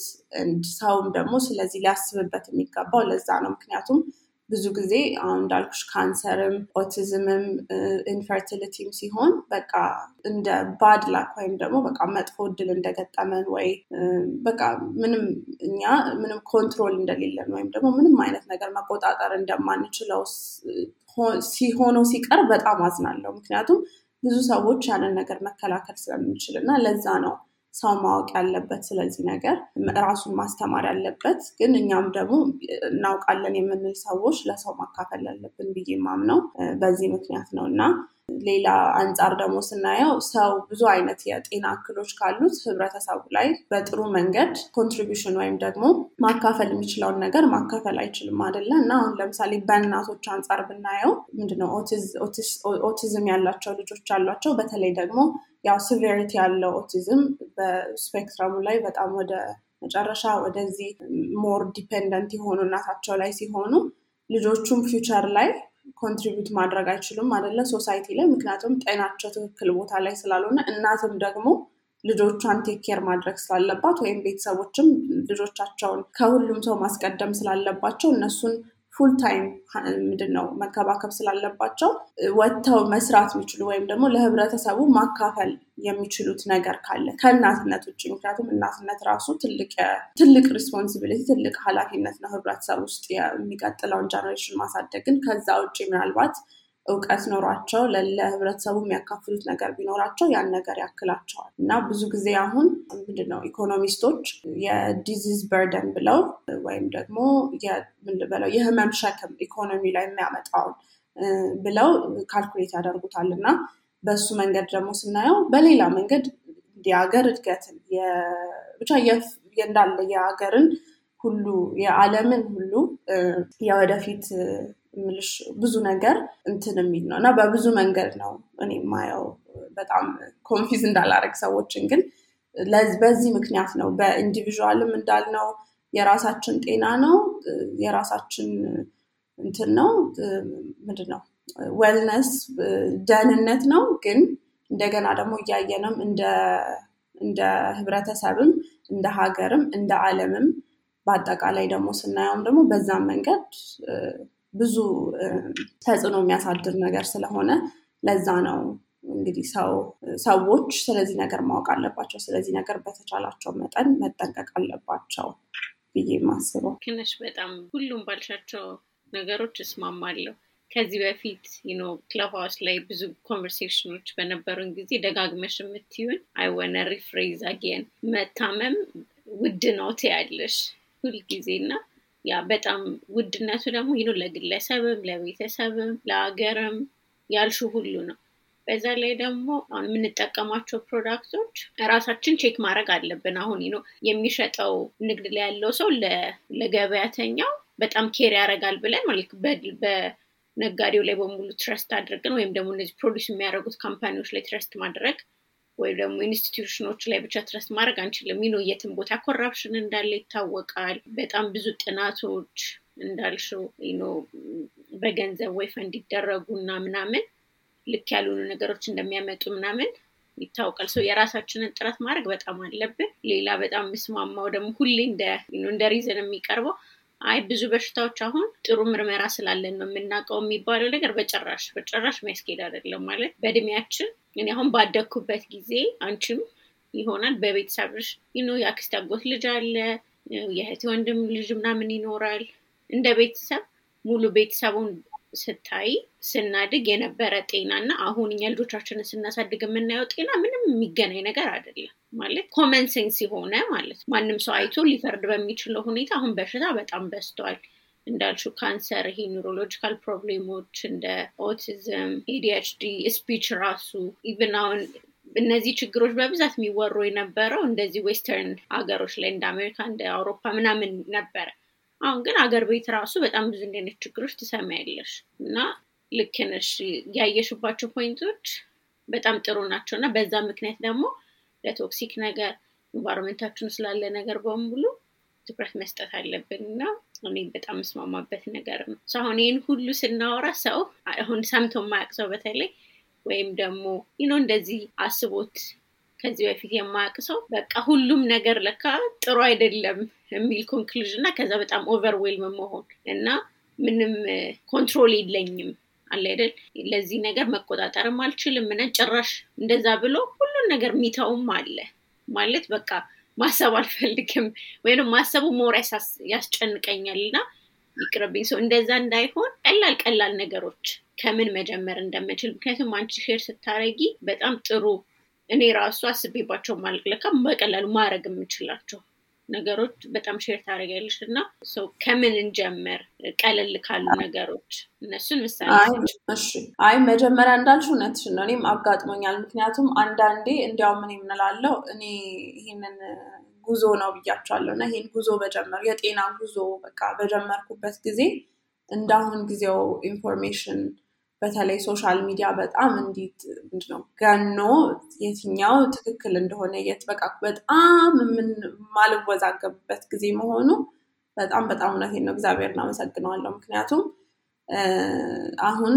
ሰውም ደግሞ ስለዚህ ሊያስብበት የሚገባው ለዛ ነው። ምክንያቱም ብዙ ጊዜ አሁን እንዳልኩሽ ካንሰርም ኦቲዝምም infertility ም ሲሆን በቃ እንደ bad luck ወይም ደግሞ በቃ መጥፎ እድል እንደገጠመን ወይ በቃ ምንም እኛ ምንም control እንደሌለን ወይም ደግሞ ምንም አይነት ነገር መቆጣጠር እንደማንችለው ሲሆን ሲቀር በጣም አዝናለሁ። ምክንያቱም ብዙ ሰዎች ያንን ነገር መከላከል ስለምንችል እና ለዛ ነው ሰው ማወቅ ያለበት ስለዚህ ነገር ራሱን ማስተማር ያለበት። ግን እኛም ደግሞ እናውቃለን የምንል ሰዎች ለሰው ማካፈል ያለብን ብዬ ማምነው በዚህ ምክንያት ነው እና ሌላ አንጻር ደግሞ ስናየው ሰው ብዙ አይነት የጤና እክሎች ካሉት ህብረተሰቡ ላይ በጥሩ መንገድ contribution ወይም ደግሞ ማካፈል የሚችለውን ነገር ማካፈል አይችልም አይደለ እና አሁን ለምሳሌ በእናቶች አንጻር ብናየው ምንድነው ኦቲዝም ያላቸው ልጆች አሏቸው። በተለይ ደግሞ ያው severity ያለው ኦቲዝም በ spectrum ኡ ላይ በጣም ወደ መጨረሻ ወደዚህ more dependent የሆኑ እናታቸው ላይ ሲሆኑ ልጆቹም future ላይ contribute ማድረግ አይችሉም አይደለ? society ላይ ምክንያቱም ጤናቸው ትክክል ቦታ ላይ ስላልሆነ እናትም ደግሞ ልጆቿን take care ማድረግ ስላለባት ወይም ቤተሰቦችም ልጆቻቸውን ከሁሉም ሰው ማስቀደም ስላለባቸው እነሱን full time ምንድን ነው መከባከብ ስላለባቸው ወጥተው መስራት የሚችሉ ወይም ደግሞ ለህብረተሰቡ ማካፈል የሚችሉት ነገር ካለ ከእናትነት ውጭ ምክንያቱም እናትነት ራሱ ትልቅ responsibility ትልቅ ኃላፊነት ነው ህብረተሰብ ውስጥ የሚቀጥለውን generation ማሳደግ ግን ከዛ ውጭ ምናልባት እውቀት ኖሯቸው ለህብረተሰቡ የሚያካፍሉት ነገር ቢኖራቸው ያን ነገር ያክላቸዋል። እና ብዙ ጊዜ አሁን ምንድነው economist ኦች የ disease burden ብለው ወይም ደግሞ ምንበለው የህመም ሸክም ኢኮኖሚ ላይ የሚያመጣውን ብለው calculate ያደርጉታል። እና በሱ መንገድ ደግሞ ስናየው በሌላ መንገድ የሀገር እድገትን ብቻ እንዳለ የሀገርን ሁሉ የዓለምን ሁሉ የወደፊት ምልሽ ብዙ ነገር እንትን የሚል ነው። እና በብዙ መንገድ ነው እኔ የማየው። በጣም confuse እንዳላረግ ሰዎችን ግን በዚህ ምክንያት ነው። በ individual ም እንዳልነው የራሳችን ጤና ነው። የራሳችን እንትን ነው። ምንድን ነው ዌልነስ ደህንነት ነው። ግን እንደገና ደግሞ እያየንም እንደ ህብረተሰብም እንደ ሀገርም እንደ አለምም በአጠቃላይ ደግሞ ስናየውም ደግሞ በዛም መንገድ ብዙ ተጽዕኖ የሚያሳድር ነገር ስለሆነ ለዛ ነው እንግዲህ ሰዎች ስለዚህ ነገር ማወቅ አለባቸው። ስለዚህ ነገር በተቻላቸው መጠን መጠንቀቅ አለባቸው ብዬ የማስበው ክነሽ በጣም ሁሉም ባልሻቸው ነገሮች እስማማለሁ። ከዚህ በፊት Clubhouse ላይ ብዙ conversation ኦች በነበሩን ጊዜ ደጋግመሽ የምትይውን I wanna rephrase again መታመም ውድ ነው ትያለሽ ሁልጊዜ እና ያ በጣም ውድነቱ ደግሞ you know ለግለሰብም ለቤተሰብም ለሀገርም ያልሹ ሁሉ ነው። በዛ ላይ ደግሞ አሁን የምንጠቀማቸው product ኦች ራሳችን check ማድረግ አለብን። አሁን ነው የሚሸጠው ንግድ ላይ ያለው ሰው ለገበያተኛው በጣም care ያደርጋል ብለን ማለት በነጋዴው ላይ በሙሉ trust አድርገን ወይም ደግሞ እነዚህ produce የሚያደርጉት company ዎች ላይ trust ማድረግ ወይም ደግሞ institution ኦች ላይ ብቻ trust ማድረግ አንችልም። you know የትም ቦታ corruption እንዳለ ይታወቃል። በጣም ብዙ ጥናቶች እንዳልሽው you know በገንዘብ ወይ ፈንድ ይደረጉ እና ምናምን ልክ ያልሆኑ ነገሮች እንደሚያመጡ ምናምን ይታወቃል። ሰው የራሳችንን ጥረት ማድረግ በጣም አለብን። ሌላ በጣም ምስማማው ደግሞ ሁሌ እንደ reason የሚቀርበው አይ ብዙ በሽታዎች አሁን ጥሩ ምርመራ ስላለን ነው የምናውቀው የሚባለው ነገር በጭራሽ በጭራሽ የሚያስኬድ አይደለም። ማለት በእድሜያችን እኔ አሁን ባደግኩበት ጊዜ አንቺም ይሆናል በቤተሰብሽ you know የአክስት አጎት ልጅ አለ፣ የእህት ወንድም ልጅ ምናምን ይኖራል። እንደ ቤተሰብ ሙሉ ቤተሰቡን ስታይ ስናድግ የነበረ ጤና እና አሁን እኛ ልጆቻችንን ስናሳድግ የምናየው ጤና ምንም የሚገናኝ ነገር አይደለም። ማለት common sense የሆነ ማለት ማንም ሰው አይቶ ሊፈርድ በሚችለው ሁኔታ አሁን በሽታ በጣም በዝተዋል። እንዳልሽው ካንሰር፣ ይሄ neurological problem ኦች እንደ ኦቲዝም፣ ADHD፣ speech ራሱ even አሁን እነዚህ ችግሮች በብዛት የሚወሩ የነበረው እንደዚህ western ሀገሮች ላይ እንደ አሜሪካ እንደ አውሮፓ ምናምን ነበረ። አሁን ግን አገር ቤት ራሱ በጣም ብዙ እንደነት ችግሮች ትሰማያለሽ እና ልክ ያየሽባቸው point ኦች በጣም ጥሩ ናቸው እና በዛ ምክንያት ደግሞ ለ toxic ነገር environment ኣችን ስላለ ነገር በሙሉ ትኩረት መስጠት አለብን እና እኔ በጣም ምስማማበት ነገር ነው። አሁን ይህን ሁሉ ስናወራ ሰው አሁን ሰምቶ የማያውቅ ሰው በተለይ ወይም ደግሞ you know እንደዚህ አስቦት ከዚህ በፊት የማያውቅ ሰው በቃ ሁሉም ነገር ለካ ጥሩ አይደለም የሚል conclusion እና ከዛ በጣም overwhelm መሆን እና ምንም control የለኝም አለ አይደል? ለዚህ ነገር መቆጣጠርም አልችልም ምን ጭራሽ እንደዛ ብሎ ሁሉን ነገር የሚተውም አለ። ማለት በቃ ማሰብ አልፈልግም ወይም ማሰቡ more ያስጨንቀኛል እና ይቅርብኝ። ሰው እንደዛ እንዳይሆን ቀላል ቀላል ነገሮች ከምን መጀመር እንደምችል። ምክንያቱም አንቺ share ስታረጊ በጣም ጥሩ እኔ ራሱ አስቤባቸው ማላቅ ለካ በቀላሉ ማድረግ የምችላቸው ነገሮች በጣም share ታደርጊያለሽ እና ከምን እንጀምር? ቀለል ካሉ ነገሮች እነሱን ምሳሌ አይ መጀመሪያ እንዳልሽ እውነትሽን ነው። እኔም አጋጥሞኛል። ምክንያቱም አንዳንዴ እንዲያውም ምን የምላለው እኔ ይህንን ጉዞ ነው ብያቸዋለሁ እና ይህን ጉዞ በጀመር የጤና ጉዞ በቃ በጀመርኩበት ጊዜ እንዳሁን ጊዜው information በተለይ social media በጣም እንትን ምንድነው ገኖ የትኛው ትክክል እንደሆነ የት በቃ በጣም የምንወዛገብበት ጊዜ መሆኑ በጣም በጣም እውነቴን ነው። እግዚአብሔር እናመሰግነዋለሁ ምክንያቱም አሁን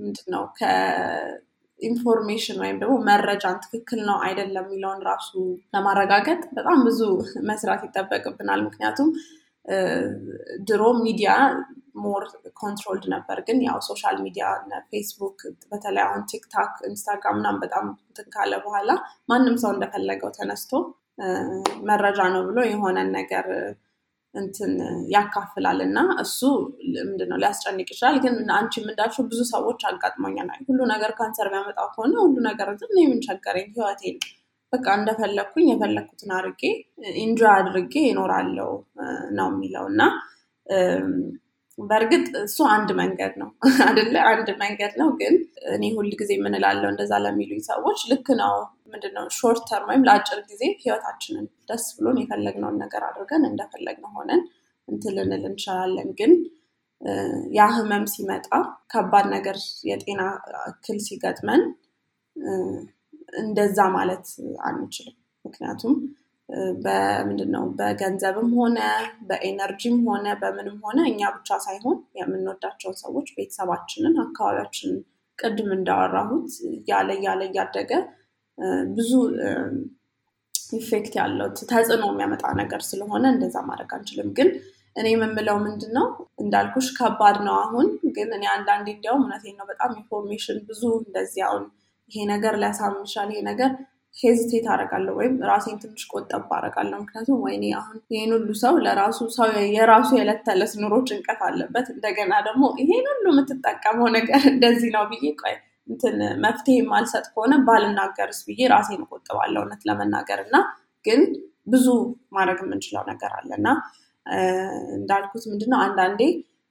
ምንድነው ከ information ወይም ደግሞ መረጃን ትክክል ነው አይደለም የሚለውን ራሱ ለማረጋገጥ በጣም ብዙ መስራት ይጠበቅብናል። ምክንያቱም ድሮ ሚዲያ more controlled ነበር። ግን ያው social media ፌስቡክ በተለይ አሁን ቲክቶክ ኢንስታግራም ምናምን በጣም እንትን ካለ በኋላ ማንም ሰው እንደፈለገው ተነስቶ መረጃ ነው ብሎ የሆነን ነገር እንትን ያካፍላል። እና እሱ ምንድነው ሊያስጨንቅ ይችላል። ግን አንቺም እንዳልሽው ብዙ ሰዎች አጋጥሞኛል። ሁሉ ነገር ካንሰር የሚያመጣው ከሆነ ሁሉ ነገር ዝም ምን ቸገረኝ ህይወቴን በቃ እንደፈለግኩኝ የፈለግኩትን አድርጌ enjoy አድርጌ እኖራለው ነው የሚለው። እና በእርግጥ እሱ አንድ መንገድ ነው አደለ አንድ መንገድ ነው። ግን እኔ ሁል ጊዜ የምላለው እንደዛ ለሚሉኝ ሰዎች ልክ ነው። ምንድነው? short term ወይም ለአጭር ጊዜ ህይወታችንን ደስ ብሎን የፈለግነውን ነገር አድርገን እንደፈለግነው ሆነን እንትን ልንል እንችላለን። ግን ያ ህመም ሲመጣ ከባድ ነገር የጤና እክል ሲገጥመን እንደዛ ማለት አንችልም። ምክንያቱም በምንድን ነው በገንዘብም ሆነ በ energy ም ሆነ በምንም ሆነ እኛ ብቻ ሳይሆን የምንወዳቸውን ሰዎች ቤተሰባችንን አካባቢያችንን ቅድም እንዳወራሁት እያለ እያለ እያደገ ብዙ effect ያለው ተጽዕኖ የሚያመጣ ነገር ስለሆነ እንደዛ ማድረግ አንችልም። ግን እኔ የምምለው ምንድን ነው እንዳልኩሽ ከባድ ነው አሁን። ግን እኔ አንዳንዴ እንዲያውም እውነቴን ነው በጣም information ብዙ እንደዚህ አሁን ይሄ ነገር ሊያሳም ይችላል ይሄ ነገር ሄዚቴት አደርጋለሁ ወይም ራሴን ትንሽ ቆጠብ አደርጋለሁ። ምክንያቱም ወይኔ አሁን ይህን ሁሉ ሰው ለራሱ ሰው የራሱ የዕለት ተዕለት ኑሮ ጭንቀት አለበት። እንደገና ደግሞ ይሄን ሁሉ የምትጠቀመው ነገር እንደዚህ ነው ብዬ ቆይ እንትን መፍትሄ የማልሰጥ ከሆነ ባልናገርስ ብዬ ራሴን እቆጥባለሁ። እውነት ለመናገር እና ግን ብዙ ማድረግ የምንችለው ነገር አለ። እና እንዳልኩት ምንድነው አንዳንዴ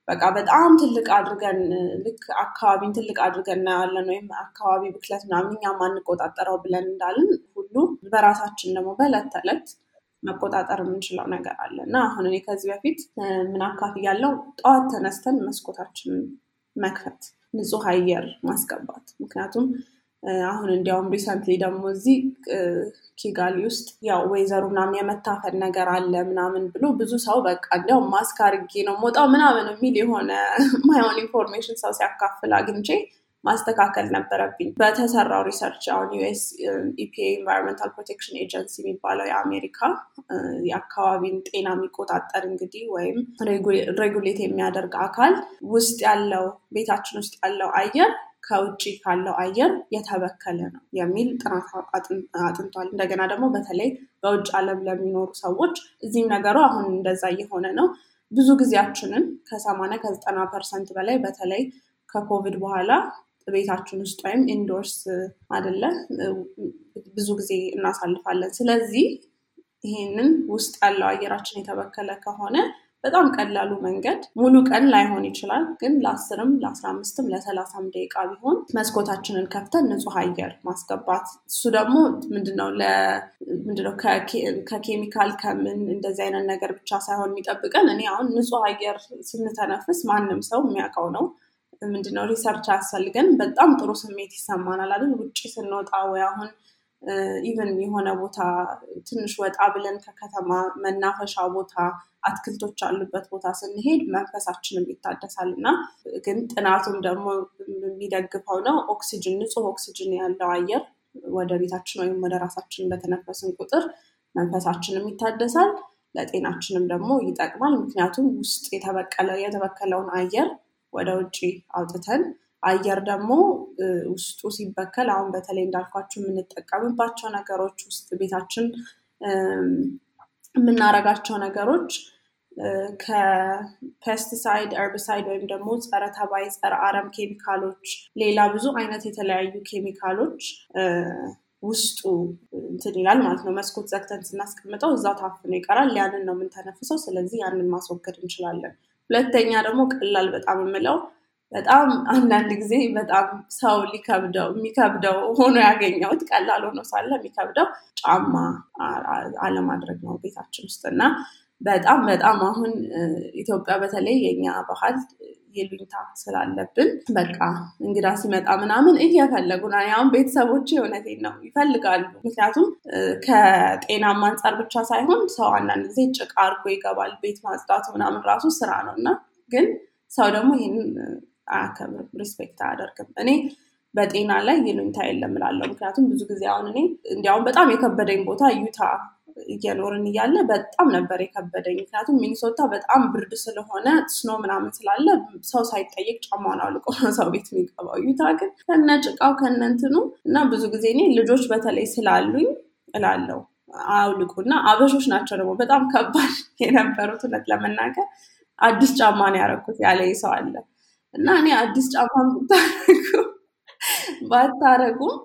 በቃ በጣም ትልቅ አድርገን ልክ አካባቢን ትልቅ አድርገን እናያለን ወይም አካባቢ ብክለት ምናምን እኛ ማንቆጣጠረው ብለን እንዳልን ሁሉ በራሳችን ደግሞ በዕለት ተዕለት መቆጣጠር የምንችለው ነገር አለ። እና አሁን እኔ ከዚህ በፊት ማካፍለው ጠዋት ተነስተን መስኮታችንን መክፈት ንጹህ አየር ማስገባት። ምክንያቱም አሁን እንዲያውም recently ደግሞ እዚህ ኪጋሊ ውስጥ ያው ወይዘሩ ምናምን የመታፈን ነገር አለ ምናምን ብሎ ብዙ ሰው በቃ እንዲያውም ማስክ አርጌ ነው ምወጣው ምናምን የሚል የሆነ ማይሆን information ሰው ሲያካፍል አግኝቼ ማስተካከል ነበረብኝ። በተሰራው research አሁን US EPA Environmental Protection Agency የሚባለው የአሜሪካ የአካባቢን ጤና የሚቆጣጠር እንግዲህ ወይም regulate የሚያደርግ አካል ውስጥ ያለው ቤታችን ውስጥ ያለው አየር ከውጭ ካለው አየር የተበከለ ነው የሚል ጥናት አጥንቷል። እንደገና ደግሞ በተለይ በውጭ አለም ለሚኖሩ ሰዎች እዚህም ነገሩ አሁን እንደዛ እየሆነ ነው። ብዙ ጊዜያችንን ከሰማኒያ ከዘጠና percent በላይ በተለይ ከኮቪድ በኋላ ቤታችን ውስጥ ወይም indoors አደለ ብዙ ጊዜ እናሳልፋለን። ስለዚህ ይሄንን ውስጥ ያለው አየራችን የተበከለ ከሆነ በጣም ቀላሉ መንገድ ሙሉ ቀን ላይሆን ይችላል ግን ለአስርም ለአስራ አምስትም ለሰላሳም ደቂቃ ቢሆን መስኮታችንን ከፍተን ንጹህ አየር ማስገባት። እሱ ደግሞ ምንድነው ምንድነው ከኬሚካል ከምን እንደዚህ አይነት ነገር ብቻ ሳይሆን የሚጠብቀን። እኔ አሁን ንጹህ አየር ስንተነፍስ ማንም ሰው የሚያውቀው ነው። ምንድነው research አያስፈልገን በጣም ጥሩ ስሜት ይሰማናል አይደል? ውጭ ስንወጣ ወይ አሁን even የሆነ ቦታ ትንሽ ወጣ ብለን ከከተማ መናፈሻ ቦታ አትክልቶች አሉበት ቦታ ስንሄድ መንፈሳችንም ይታደሳል እና ግን ጥናቱም ደግሞ የሚደግፈው ነው ኦክሲጅን ንጹህ ኦክሲጅን ያለው አየር ወደ ቤታችን ወይም ወደ ራሳችን በተነፈስን ቁጥር መንፈሳችንም ይታደሳል ለጤናችንም ደግሞ ይጠቅማል። ምክንያቱም ውስጥ የተበከለውን አየር ወደ ውጭ አውጥተን አየር ደግሞ ውስጡ ሲበከል አሁን በተለይ እንዳልኳችሁ የምንጠቀምባቸው ነገሮች ውስጥ ቤታችን የምናረጋቸው ነገሮች ከ pesticide herbicide ወይም ደግሞ ጸረ ተባይ፣ ጸረ አረም ኬሚካሎች፣ ሌላ ብዙ አይነት የተለያዩ ኬሚካሎች ውስጡ እንትን ይላል ማለት ነው። መስኮት ዘግተን ስናስቀምጠው እዛው ታፍኖ ይቀራል። ያንን ነው የምንተነፍሰው። ስለዚህ ያንን ማስወገድ እንችላለን። ሁለተኛ ደግሞ ቀላል በጣም የምለው በጣም አንዳንድ ጊዜ በጣም ሰው ሊከብደው የሚከብደው ሆኖ ያገኘሁት ቀላል ሆኖ ሳለ የሚከብደው ጫማ አለማድረግ ነው ቤታችን ውስጥ እና በጣም በጣም አሁን ኢትዮጵያ በተለይ የኛ ባህል ይሉኝታ ስላለብን በቃ እንግዳ ሲመጣ ምናምን እየፈለጉ ነው። አሁን ቤተሰቦች እውነቴን ነው ይፈልጋሉ። ምክንያቱም ከጤናማ አንጻር ብቻ ሳይሆን ሰው አንዳንድ ጊዜ ጭቃ አድርጎ ይገባል። ቤት ማጽዳቱ ምናምን ራሱ ስራ ነው እና ግን ሰው ደግሞ ይህንን አያከብርም፣ respect አያደርግም። እኔ በጤና ላይ ይሉኝታ የለም እላለሁ። ምክንያቱም ብዙ ጊዜ አሁን እኔ እንዲያውም በጣም የከበደኝ ቦታ ዩታ እየኖርን እያለ በጣም ነበር የከበደኝ። ምክንያቱም ሚኒሶታ በጣም ብርድ ስለሆነ ስኖ ምናምን ስላለ ሰው ሳይጠየቅ ጫማውን አውልቆ ሰው ቤት የሚገባው። ዩታ ግን ከነ ጭቃው ከነ እንትኑ እና ብዙ ጊዜ እኔ ልጆች በተለይ ስላሉኝ እላለሁ አውልቁ እና አበሾች ናቸው ደግሞ በጣም ከባድ የነበሩት እውነት ለመናገር አዲስ ጫማ ነው ያደረኩት ያለ ሰው አለ እና እኔ አዲስ ጫማ ብታረጉ ባታረጉም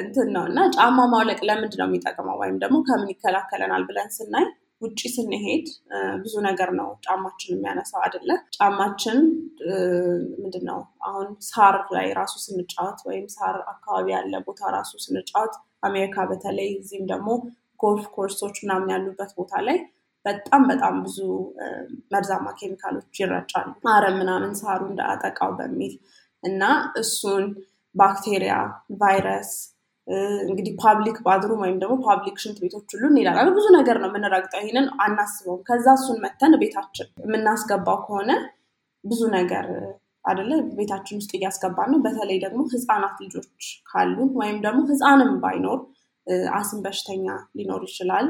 እንትን ነው እና ጫማ ማውለቅ ለምንድን ነው የሚጠቅመው ወይም ደግሞ ከምን ይከላከለናል ብለን ስናይ ውጭ ስንሄድ ብዙ ነገር ነው ጫማችን የሚያነሳው አይደለ? ጫማችን ምንድን ነው አሁን ሳር ላይ ራሱ ስንጫወት ወይም ሳር አካባቢ ያለ ቦታ ራሱ ስንጫወት አሜሪካ በተለይ እዚህም ደግሞ ጎልፍ ኮርሶች ምናምን ያሉበት ቦታ ላይ በጣም በጣም ብዙ መርዛማ ኬሚካሎች ይረጫሉ። አረም ምናምን ሳሩ እንዳያጠቃው በሚል እና እሱን ባክቴሪያ፣ ቫይረስ እንግዲህ public bathroom ወይም ደግሞ ፓብሊክ ሽንት ቤቶች ሁሉ እንሄዳለን። ብዙ ነገር ነው የምንረግጠው። ይህንን አናስበውም። ከዛ እሱን መተን ቤታችን የምናስገባው ከሆነ ብዙ ነገር አደለ ቤታችን ውስጥ እያስገባን ነው። በተለይ ደግሞ ህፃናት ልጆች ካሉን ወይም ደግሞ ህፃንም ባይኖር አስም በሽተኛ ሊኖር ይችላል።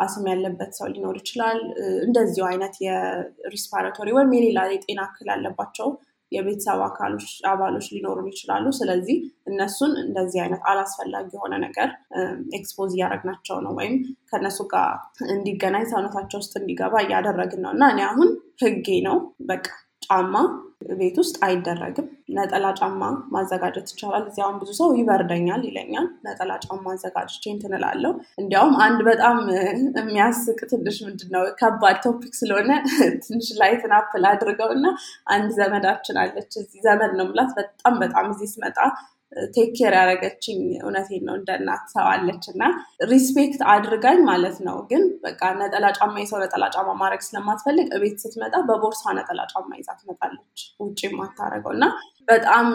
አስም ያለበት ሰው ሊኖር ይችላል። እንደዚሁ አይነት የ respiratory ወይም የሌላ የጤና እክል ያለባቸው የቤተሰብ አካሎች አባሎች ሊኖሩን ይችላሉ። ስለዚህ እነሱን እንደዚህ አይነት አላስፈላጊ የሆነ ነገር expose እያደረግናቸው ነው ወይም ከእነሱ ጋር እንዲገናኝ ሰውነታቸው ውስጥ እንዲገባ እያደረግን ነው እና እኔ አሁን ህጌ ነው በቃ ጫማ ቤት ውስጥ አይደረግም። ነጠላ ጫማ ማዘጋጀት ይቻላል። አሁን ብዙ ሰው ይበርደኛል ይለኛል። ነጠላ ጫማ አዘጋጅቼ እንትን እላለሁ። እንዲያውም አንድ በጣም የሚያስቅ ትንሽ ምንድን ነው ከባድ topic ስለሆነ ትንሽ lighten up ላድርገው እና አንድ ዘመዳችን አለች እዚህ ዘመድ ነው ምላት በጣም በጣም እዚህ ስመጣ take care ያደረገችኝ እውነቴን ነው እንደ እናት ሰው እና respect አድርጋኝ ማለት ነው። ግን በቃ ነጠላ ጫማ የሰው ነጠላ ጫማ ማድረግ ስለማትፈልግ እቤት ስትመጣ በቦርሳ ነጠላ ጫማ ይዛ ትመጣለች፣ ውጭ የማታደርገው እና በጣም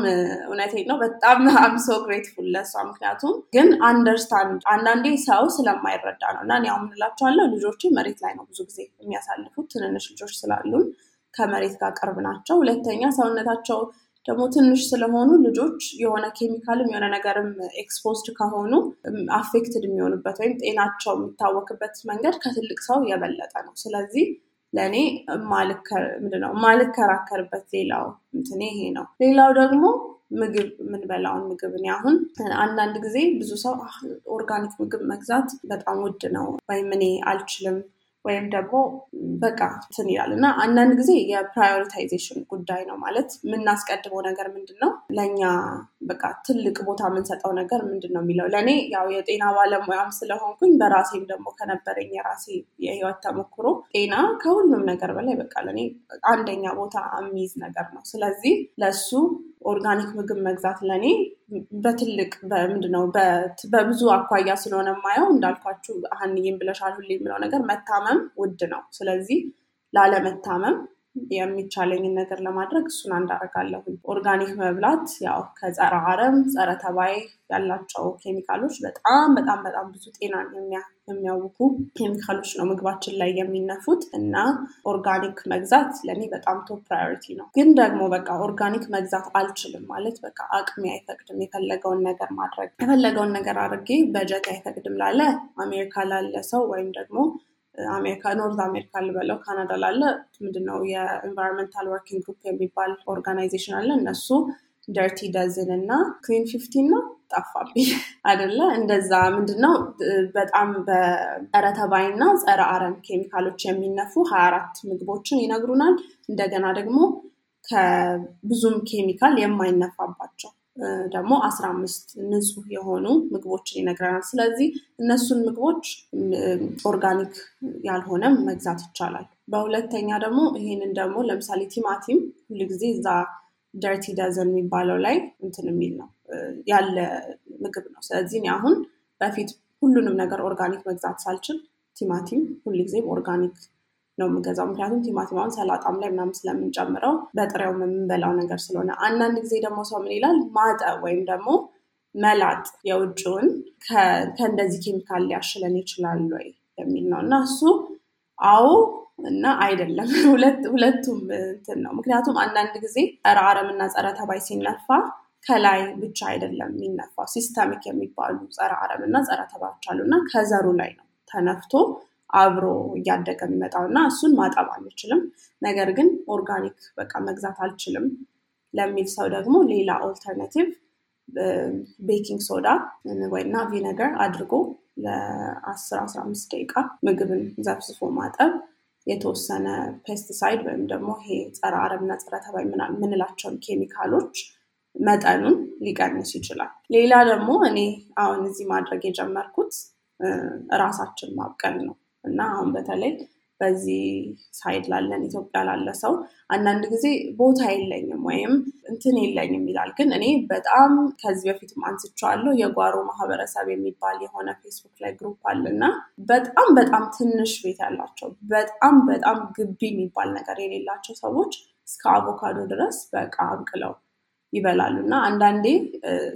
እውነቴን ነው። በጣም I'm so grateful ለሷ። ምክንያቱም ግን understand አንዳንዴ ሰው ስለማይረዳ ነው እና እኔ አሁን እላቸዋለሁ መሬት ላይ ነው ብዙ ጊዜ የሚያሳልፉት ትንንሽ ልጆች ስላሉን ከመሬት ጋር ቅርብ ናቸው። ሁለተኛ ሰውነታቸው ደግሞ ትንሽ ስለሆኑ ልጆች የሆነ ኬሚካልም የሆነ ነገርም exposed ከሆኑ affected የሚሆኑበት ወይም ጤናቸው የሚታወክበት መንገድ ከትልቅ ሰው የበለጠ ነው። ስለዚህ ለእኔ ምንድነው የማልከራከርበት ሌላው እንትኔ ይሄ ነው። ሌላው ደግሞ ምግብ የምንበላውን ምግብ እኔ አሁን አንዳንድ ጊዜ ብዙ ሰው organic ምግብ መግዛት በጣም ውድ ነው ወይም እኔ አልችልም ወይም ደግሞ በቃ እንትን ይላል እና አንዳንድ ጊዜ የ prioritization ጉዳይ ነው። ማለት የምናስቀድመው ነገር ምንድን ነው? ለእኛ በቃ ትልቅ ቦታ የምንሰጠው ነገር ምንድን ነው የሚለው ለእኔ ያው የጤና ባለሙያም ስለሆንኩኝ በራሴም ደግሞ ከነበረኝ የራሴ የህይወት ተሞክሮ ጤና ከሁሉም ነገር በላይ በቃ ለእኔ አንደኛ ቦታ የሚይዝ ነገር ነው። ስለዚህ ለሱ organic ምግብ መግዛት ለእኔ በትልቅ ምንድነው በብዙ አኳያ ስለሆነ የማየው እንዳልኳችሁ ሀንዬም ብለሻል ሁሌ የምለው ነገር መታመም ውድ ነው። ስለዚህ ላለመታመም የሚቻለኝን ነገር ለማድረግ እሱን አንዳረጋለሁ። organic መብላት ያው ከጸረ አረም፣ ጸረ ተባይ ያላቸው ኬሚካሎች በጣም በጣም በጣም ብዙ ጤናን የሚያውኩ ኬሚካሎች ነው ምግባችን ላይ የሚነፉት እና organic መግዛት ለእኔ በጣም top priority ነው። ግን ደግሞ በቃ organic መግዛት አልችልም ማለት በቃ አቅሜ አይፈቅድም የፈለገውን ነገር ማድረግ የፈለገውን ነገር አድርጌ በጀት አይፈቅድም ላለ አሜሪካ ላለ ሰው ወይም ደግሞ አሜሪካ North America ልበለው ካናዳ ላለ ምንድነው የ Environmental Working Group የሚባል organization አለ። እነሱ dirty dozen እና clean fifteen ነው። ጠፋብኝ አይደለ? እንደዛ ምንድነው በጣም በጸረ ተባይ እና ጸረ አረም ኬሚካሎች የሚነፉ ሀያ አራት ምግቦችን ይነግሩናል። እንደገና ደግሞ ከብዙም ኬሚካል የማይነፋባቸው ደግሞ አስራ አምስት ንጹህ የሆኑ ምግቦችን ይነግረናል። ስለዚህ እነሱን ምግቦች organic ያልሆነም መግዛት ይቻላል። በሁለተኛ ደግሞ ይሄንን ደግሞ ለምሳሌ ቲማቲም ሁልጊዜ እዛ dirty dozen የሚባለው ላይ እንትን የሚል ነው። ያለ ምግብ ነው። ስለዚህ እኔ አሁን በፊት ሁሉንም ነገር organic መግዛት ሳልችል ቲማቲም ሁልጊዜም organic ነው የምገዛው ምክንያቱም ቲማቲም አሁን ሰላጣም ላይ ምናምን ስለምንጨምረው በጥሬው የምንበላው ነገር ስለሆነ። አንዳንድ ጊዜ ደግሞ ሰው ምን ይላል? ማጠብ ወይም ደግሞ መላጥ የውጭውን ከእንደዚህ ኬሚካል ሊያሽለን ይችላል ወይ የሚል ነው። እና እሱ አዎ እና አይደለም። ሁለቱም እንትን ነው። ምክንያቱም አንዳንድ ጊዜ ጸረ እና ጸረ ተባይ ሲነፋ ከላይ ብቻ አይደለም የሚነፋው systemic የሚባሉ ጸረ አረም እና ጸረ ተባዮች አሉ። እና ከዘሩ ላይ ነው ተነፍቶ አብሮ እያደገ የሚመጣው እና እሱን ማጠብ አንችልም። ነገር ግን organic በቃ መግዛት አልችልም ለሚል ሰው ደግሞ ሌላ alternative baking soda እና vinegar አድርጎ ለ10 15 ደቂቃ ምግብን ዘፍዝፎ ማጠብ። የተወሰነ pesticide ወይም ደግሞ ይሄ ጸረ አረምና ጸረ ተባይ የምንላቸውን ኬሚካሎች መጠኑን ሊቀንስ ይችላል። ሌላ ደግሞ እኔ አሁን እዚህ ማድረግ የጀመርኩት ራሳችን ማብቀል ነው እና አሁን በተለይ በዚህ side ላለን ኢትዮጵያ ላለ ሰው አንዳንድ ጊዜ ቦታ የለኝም ወይም እንትን የለኝም ይላል። ግን እኔ በጣም ከዚህ በፊትም አንስቼዋለሁ የጓሮ ማህበረሰብ የሚባል የሆነ ፌስቡክ ላይ group አለ እና በጣም በጣም ትንሽ ቤት ያላቸው በጣም በጣም ግቢ የሚባል ነገር የሌላቸው ሰዎች እስከ አቮካዶ ድረስ በቃ አብቅለው ይበላሉ። እና አንዳንዴ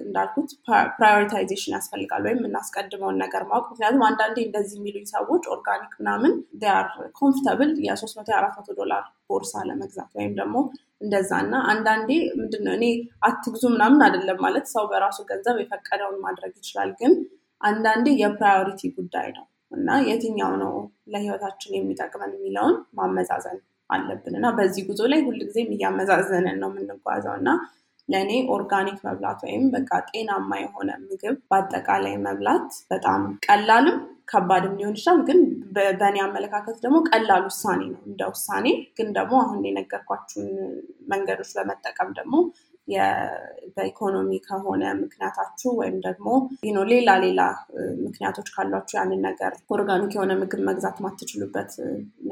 እንዳልኩት prioritization ያስፈልጋል ወይም የምናስቀድመውን ነገር ማወቅ። ምክንያቱም አንዳንዴ እንደዚህ የሚሉኝ ሰዎች organic ምናምን are comfortable የሶስት መቶ የአራት መቶ ዶላር ቦርሳ ለመግዛት ወይም ደግሞ እንደዛ። እና አንዳንዴ ምንድነው እኔ አትግዙ ምናምን አይደለም ማለት ሰው በራሱ ገንዘብ የፈቀደውን ማድረግ ይችላል። ግን አንዳንዴ የ priority ጉዳይ ነው። እና የትኛው ነው ለህይወታችን የሚጠቅመን የሚለውን ማመዛዘን አለብን። እና በዚህ ጉዞ ላይ ሁልጊዜም እያመዛዘንን ነው የምንጓዘው። እና ለእኔ ኦርጋኒክ መብላት ወይም በቃ ጤናማ የሆነ ምግብ በአጠቃላይ መብላት በጣም ቀላልም ከባድም ሊሆን ይችላል። ግን በእኔ አመለካከት ደግሞ ቀላል ውሳኔ ነው። እንደ ውሳኔ ግን ደግሞ አሁን የነገርኳችሁን መንገዶች በመጠቀም ደግሞ በኢኮኖሚ ከሆነ ምክንያታችሁ ወይም ደግሞ ሌላ ሌላ ምክንያቶች ካሏችሁ ያንን ነገር ኦርጋኒክ የሆነ ምግብ መግዛት ማትችሉበት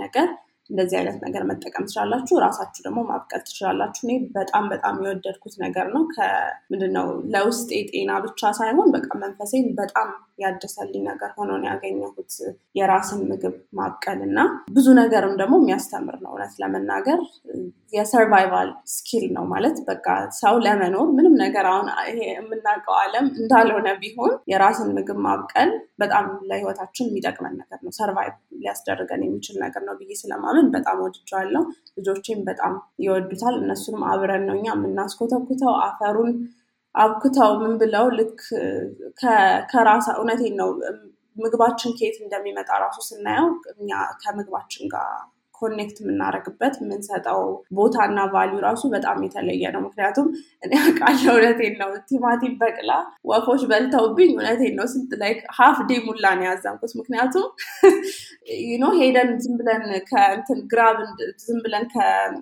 ነገር እንደዚህ አይነት ነገር መጠቀም ትችላላችሁ። ራሳችሁ ደግሞ ማብቀል ትችላላችሁ። እኔ በጣም በጣም የወደድኩት ነገር ነው። ከምንድነው ለውስጥ ጤና ብቻ ሳይሆን በቃ መንፈሴን በጣም ያደሰልኝ ነገር ሆኖ ነው ያገኘሁት የራስን ምግብ ማብቀል እና ብዙ ነገርም ደግሞ የሚያስተምር ነው። እውነት ለመናገር የ survival skill ነው ማለት በቃ ሰው ለመኖር ምንም ነገር አሁን ይሄ የምናውቀው አለም እንዳልሆነ ቢሆን የራስን ምግብ ማብቀል በጣም ለህይወታችን የሚጠቅመን ነገር ነው። survive ሊያስደርገን የሚችል ነገር ነው ብዬ ስለማምን በጣም ወድጀዋለሁ ልጆቼም በጣም ይወዱታል። እነሱንም አብረን ነው እኛ የምናስኮተኩተው። አፈሩን አቡክተው ምን ብለው ልክ ከራሳ እውነቴን ነው። ምግባችን ከየት እንደሚመጣ ራሱ ስናየው እኛ ከምግባችን ጋር connect የምናደርግበት የምንሰጠው ቦታና value ራሱ በጣም የተለየ ነው። ምክንያቱም እኔ አውቃለሁ እውነቴን ነው። ቲማቲም በቅላ ወፎች በልተውብኝ እውነቴን ነው ስንት ላይ half day ሙሉ ነው ያዘንኩት። ምክንያቱም no ሄደን ዝም ብለን ከእንትን grab ዝም ብለን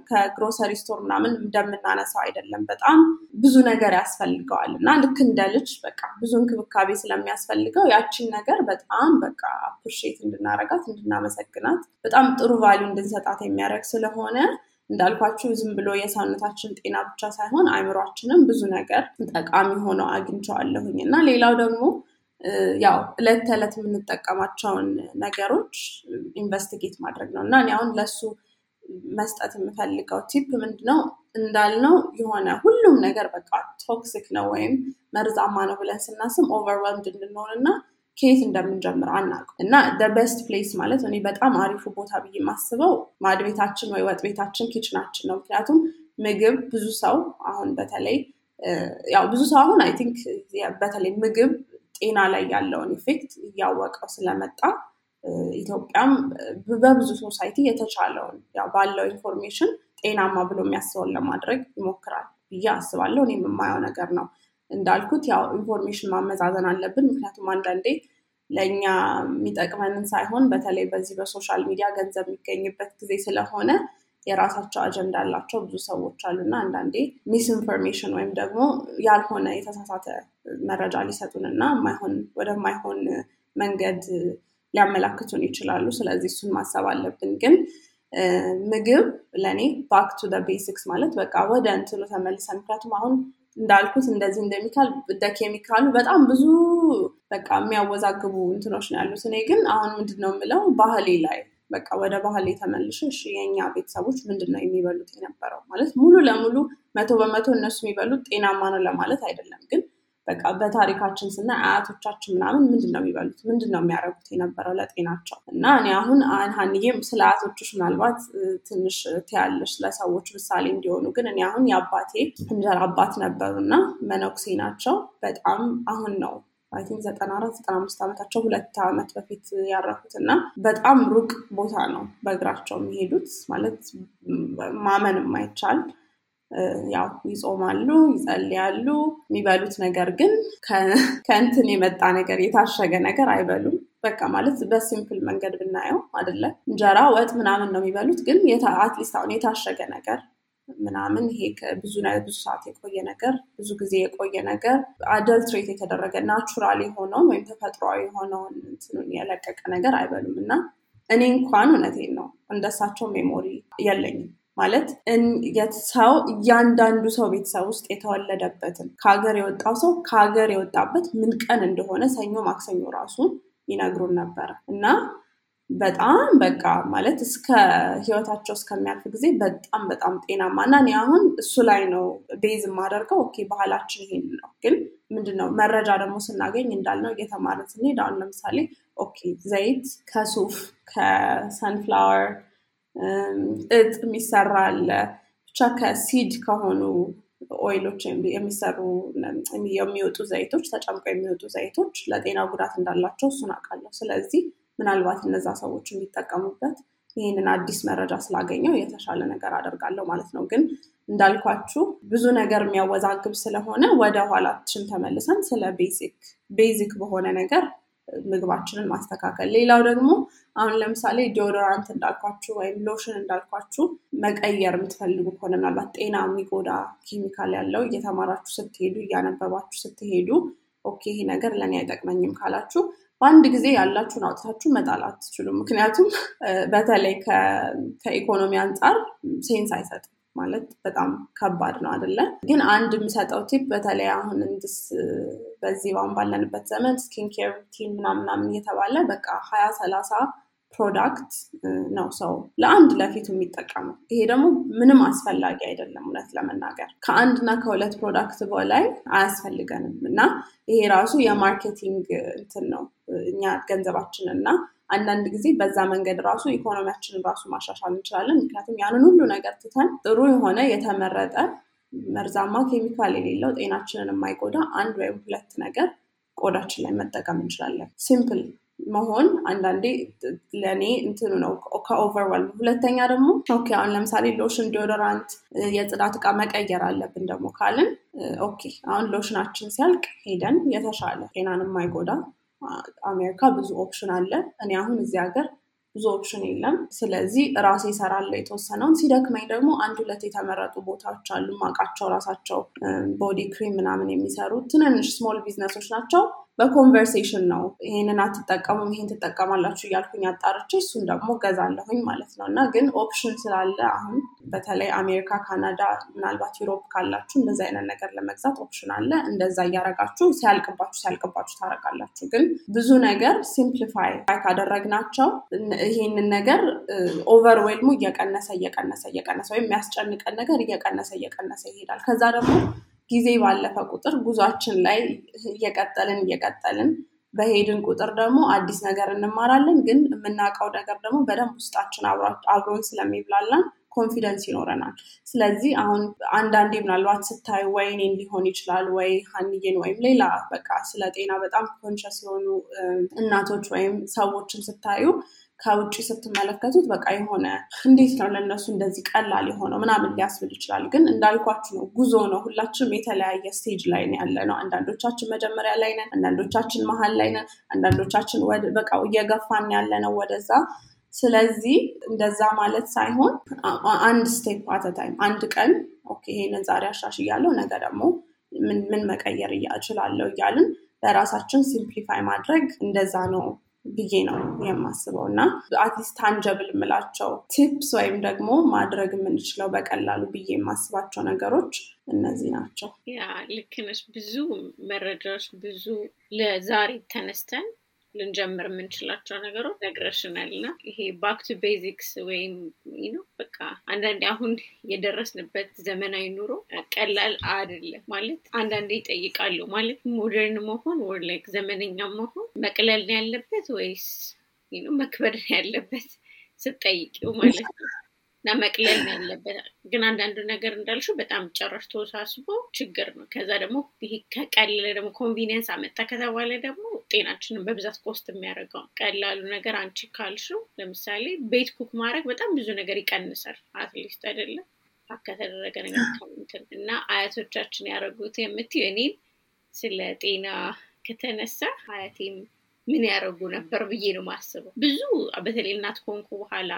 ከ grocery store ምናምን እንደምናነሳው አይደለም። በጣም ብዙ ነገር ያስፈልገዋል። እና ልክ እንደ ልጅ በቃ ብዙ እንክብካቤ ስለሚያስፈልገው ያችን ነገር በጣም በቃ appreciate እንድናረጋት እንድናመሰግናት በጣም ጥሩ value እንድንሰጣት የሚያደርግ ስለሆነ እንዳልኳችሁ ዝም ብሎ የሰውነታችን ጤና ብቻ ሳይሆን አይምሯችንም ብዙ ነገር ጠቃሚ ሆነው አግኝቸዋለሁኝ እና ሌላው ደግሞ ያው እለት ተዕለት የምንጠቀማቸውን ነገሮች investigate ማድረግ ነው። እና እኔ አሁን ለሱ መስጠት የምፈልገው tip ምንድነው? እንዳልነው የሆነ ሁሉም ነገር በቃ toxic ነው ወይም መርዛማ ነው ብለን ስናስብ overwhelmed እንድንሆን እና ከየት እንደምንጀምር አናውቅም እና best place ማለት እኔ በጣም አሪፉ ቦታ ብዬ የማስበው ማድ ቤታችን ወይ ወጥ ቤታችን kitchen አችን ነው ምክንያቱም ምግብ ብዙ ሰው አሁን በተለይ ያው ብዙ ሰው አሁን I think በተለይ ምግብ ጤና ላይ ያለውን effect እያወቀው ስለመጣ ኢትዮጵያም በብዙ society የተቻለውን ባለው information ጤናማ ብሎ የሚያስበውን ለማድረግ ይሞክራል ብዬ አስባለሁ። እኔ የማየው ነገር ነው። እንዳልኩት ያው information ማመዛዘን አለብን። ምክንያቱም አንዳንዴ ለእኛ የሚጠቅመንን ሳይሆን በተለይ በዚህ በ social media ገንዘብ የሚገኝበት ጊዜ ስለሆነ የራሳቸው አጀንዳ ያላቸው ብዙ ሰዎች አሉና አንዳንዴ misinformation ወይም ደግሞ ያልሆነ የተሳሳተ መረጃ ሊሰጡን እና ወደማይሆን መንገድ ሊያመላክቱን ይችላሉ። ስለዚህ እሱን ማሰብ አለብን። ግን ምግብ ለእኔ back to basics ማለት በቃ ወደ እንትኑ ተመልሰን ምክንያቱም አሁን እንዳልኩት እንደዚህ እንደ ኬሚካል እንደ ኬሚካሉ በጣም ብዙ በቃ የሚያወዛግቡ እንትኖች ነው ያሉት። እኔ ግን አሁን ምንድን ነው የምለው ባህሌ ላይ በቃ ወደ ባህሌ ተመልሽ እሺ፣ የእኛ ቤተሰቦች ምንድን ነው የሚበሉት የነበረው ማለት ሙሉ ለሙሉ መቶ በመቶ እነሱ የሚበሉት ጤናማ ነው ለማለት አይደለም ግን በቃ በታሪካችን ስናይ አያቶቻችን ምናምን ምንድን ነው የሚበሉት? ምንድን ነው የሚያደርጉት የነበረው ለጤናቸው? እና እኔ አሁን ሀንዬም ስለ አያቶችሽ ምናልባት ትንሽ ትያለሽ ለሰዎች ምሳሌ እንዲሆኑ። ግን እኔ አሁን የአባቴ እንጀራ አባት ነበሩ እና መነኩሴ ናቸው። በጣም አሁን ነው I think ዘጠና አራት ዘጠና አምስት ዓመታቸው ሁለት ዓመት በፊት ያረፉት። እና በጣም ሩቅ ቦታ ነው በእግራቸው የሚሄዱት ማለት ማመን የማይቻል ያው ይጾማሉ፣ ይጸልያሉ። የሚበሉት ነገር ግን ከእንትን የመጣ ነገር የታሸገ ነገር አይበሉም። በቃ ማለት በ simple መንገድ ብናየው አይደለ እንጀራ ወጥ ምናምን ነው የሚበሉት። ግን at least አሁን የታሸገ ነገር ምናምን ይሄ ብዙ ብዙ ሰዓት የቆየ ነገር ብዙ ጊዜ የቆየ ነገር adulterate የተደረገ natural የሆነውን ወይም ተፈጥሯዊ የሆነውን እንትኑን የለቀቀ ነገር አይበሉም እና እኔ እንኳን እውነቴን ነው እንደሳቸው memory የለኝም ማለት ሰው እያንዳንዱ ሰው ቤተሰብ ውስጥ የተወለደበትን ከሀገር የወጣው ሰው ከሀገር የወጣበት ምን ቀን እንደሆነ ሰኞ ማክሰኞ ራሱ ይነግሩን ነበረ እና በጣም በቃ ማለት እስከ ህይወታቸው እስከሚያልፍ ጊዜ በጣም በጣም ጤናማ እና እኔ አሁን እሱ ላይ ነው base የማደርገው። okay ባህላችን ይሄን ነው። ግን ምንድነው መረጃ ደግሞ ስናገኝ እንዳልነው እየተማርን ስንሄድ አሁን ለምሳሌ okay ዘይት ከሱፍ ከ sunflower እጥ የሚሰራ አለ ብቻ ከ seed ከሆኑ oil ኦች የሚሰሩ የሚወጡ ዘይቶች ተጨምቀው የሚወጡ ዘይቶች ለጤና ጉዳት እንዳላቸው እሱን አውቃለሁ። ስለዚህ ምናልባት እነዛ ሰዎች የሚጠቀሙበት ይህንን አዲስ መረጃ ስላገኘው የተሻለ ነገር አደርጋለሁ ማለት ነው። ግን እንዳልኳችሁ ብዙ ነገር የሚያወዛግብ ስለሆነ ወደ ኋላችን ተመልሰን ስለ basic basic በሆነ ነገር ምግባችንን ማስተካከል። ሌላው ደግሞ አሁን ለምሳሌ deodorant እንዳልኳችሁ ወይም ሎሽን እንዳልኳችሁ መቀየር የምትፈልጉ ከሆነ ምናልባት ጤና የሚጎዳ ኬሚካል ያለው እየተማራችሁ ስትሄዱ እያነበባችሁ ስትሄዱ ኦኬ ይሄ ነገር ለእኔ አይጠቅመኝም ካላችሁ በአንድ ጊዜ ያላችሁን አውጥታችሁ መጣል አትችሉም። ምክንያቱም በተለይ ከኢኮኖሚ አንጻር sense አይሰጥም ማለት በጣም ከባድ ነው አይደለ? ግን አንድ የምሰጠው tip በተለይ አሁን እንትን በዚህ አሁን ባለንበት ዘመን skin care ቲም ምናምናምን እየተባለ በቃ ሀያ ሰላሳ product ነው ሰው ለአንድ ለፊቱ የሚጠቀመው። ይሄ ደግሞ ምንም አስፈላጊ አይደለም። እውነት ለመናገር ከአንድና ከሁለት product በላይ አያስፈልገንም እና ይሄ ራሱ የ marketing እንትን ነው እኛ ገንዘባችን እና አንዳንድ ጊዜ በዛ መንገድ ራሱ ኢኮኖሚያችንን ራሱ ማሻሻል እንችላለን። ምክንያቱም ያንን ሁሉ ነገር ትተን ጥሩ የሆነ የተመረጠ መርዛማ ኬሚካል የሌለው ጤናችንን የማይጎዳ አንድ ወይም ሁለት ነገር ቆዳችን ላይ መጠቀም እንችላለን። simple መሆን አንዳንዴ ለእኔ እንትኑ ነው ከ overwhelm። ሁለተኛ ደግሞ okay አሁን ለምሳሌ lotion፣ deodorant፣ የጽዳት እቃ መቀየር አለብን ደግሞ ካልን okay አሁን ሎሽናችን ሲያልቅ ሄደን የተሻለ ጤናን የማይጎዳ አሜሪካ ብዙ option አለ። እኔ አሁን እዚህ ሀገር ብዙ option የለም። ስለዚህ ራሴ እሰራለሁ የተወሰነውን። ሲደክመኝ ደግሞ አንድ ሁለት የተመረጡ ቦታዎች አሉ ማውቃቸው ራሳቸው body cream ምናምን የሚሰሩ ትንንሽ small business ኦች ናቸው። በ conversation ነው ይሄንን አትጠቀሙም ይሄን ትጠቀማላችሁ እያልኩኝ አጣርቼ እሱን ደግሞ ገዛለሁኝ ማለት ነው። እና ግን option ስላለ አሁን በተለይ አሜሪካ፣ ካናዳ፣ ምናልባት ዩሮፕ ካላችሁ እንደዚ አይነት ነገር ለመግዛት option አለ። እንደዛ እያረጋችሁ ሲያልቅባችሁ ሲያልቅባችሁ ታረጋላችሁ። ግን ብዙ ነገር simplify ካደረግናቸው ይሄንን ነገር overwhelm ኡ እየቀነሰ እየቀነሰ እየቀነሰ ወይም የሚያስጨንቀን ነገር እየቀነሰ እየቀነሰ ይሄዳል። ከዛ ደግሞ ጊዜ ባለፈ ቁጥር ጉዟችን ላይ እየቀጠልን እየቀጠልን በሄድን ቁጥር ደግሞ አዲስ ነገር እንማራለን። ግን የምናውቀው ነገር ደግሞ በደንብ ውስጣችን አብሮን ስለሚብላላ confidence ይኖረናል። ስለዚህ አሁን አንዳንዴ ምናልባት ስታዩ ወይ እኔን ሊሆን ይችላል ወይ ሀንዬን ወይም ሌላ በቃ ስለ ጤና በጣም conscious የሆኑ እናቶች ወይም ሰዎችን ስታዩ ከውጭ ስትመለከቱት በቃ የሆነ እንዴት ነው ለእነሱ እንደዚህ ቀላል የሆነው ምናምን ሊያስብል ይችላል። ግን እንዳልኳችሁ ነው፣ ጉዞ ነው። ሁላችንም የተለያየ stage ላይ ያለነው። አንዳንዶቻችን መጀመሪያ ላይ ነን፣ አንዳንዶቻችን መሀል ላይ ነን፣ አንዳንዶቻችን በቃ እየገፋን ያለነው ወደዛ። ስለዚህ እንደዛ ማለት ሳይሆን አንድ step at a time አንድ ቀን ይሄንን ዛሬ አሻሽያለሁ፣ ነገ ደግሞ ምን መቀየር እችላለሁ እያልን ለራሳችን simplify ማድረግ እንደዛ ነው ብዬ ነው የማስበው እና at least tangible የምላቸው tips ወይም ደግሞ ማድረግ የምንችለው በቀላሉ ብዬ የማስባቸው ነገሮች እነዚህ ናቸው። ያ ልክ ነሽ። ብዙ መረጃዎች ብዙ ለዛሬ ተነስተን ልንጀምር የምንችላቸው ነገሮች ነግረሽናል እና ይሄ back to basics ወይም ነው በቃ አንዳንዴ አሁን የደረስንበት ዘመናዊ ኑሮ ቀላል አይደለም ማለት አንዳንዴ ይጠይቃሉ ማለት modern መሆን or like ዘመነኛ መሆን መቅለል ያለበት ወይስ መክበድ ያለበት? ስጠይቂው ማለት ነው እና መቅለል ነው ያለበት። ግን አንዳንዱ ነገር እንዳልሽው በጣም ጨረሽ ተወሳስቦ ችግር ነው። ከዛ ደግሞ ይሄ ከቀለለ ደግሞ convenience አመጣ ከተባለ ደግሞ ጤናችንን በብዛት cost የሚያደርገው ቀላሉ ነገር አንቺ ካልሽው ለምሳሌ ቤት cook ማድረግ በጣም ብዙ ነገር ይቀንሳል። at least አይደለም ከተደረገ ነገር ከምንትን እና አያቶቻችን ያደረጉት የምትይው እኔ ስለ ጤና ከተነሳ አያቴም ምን ያደረጉ ነበር ብዬ ነው ማስበው። ብዙ በተለይ እናት ከሆንኩ በኋላ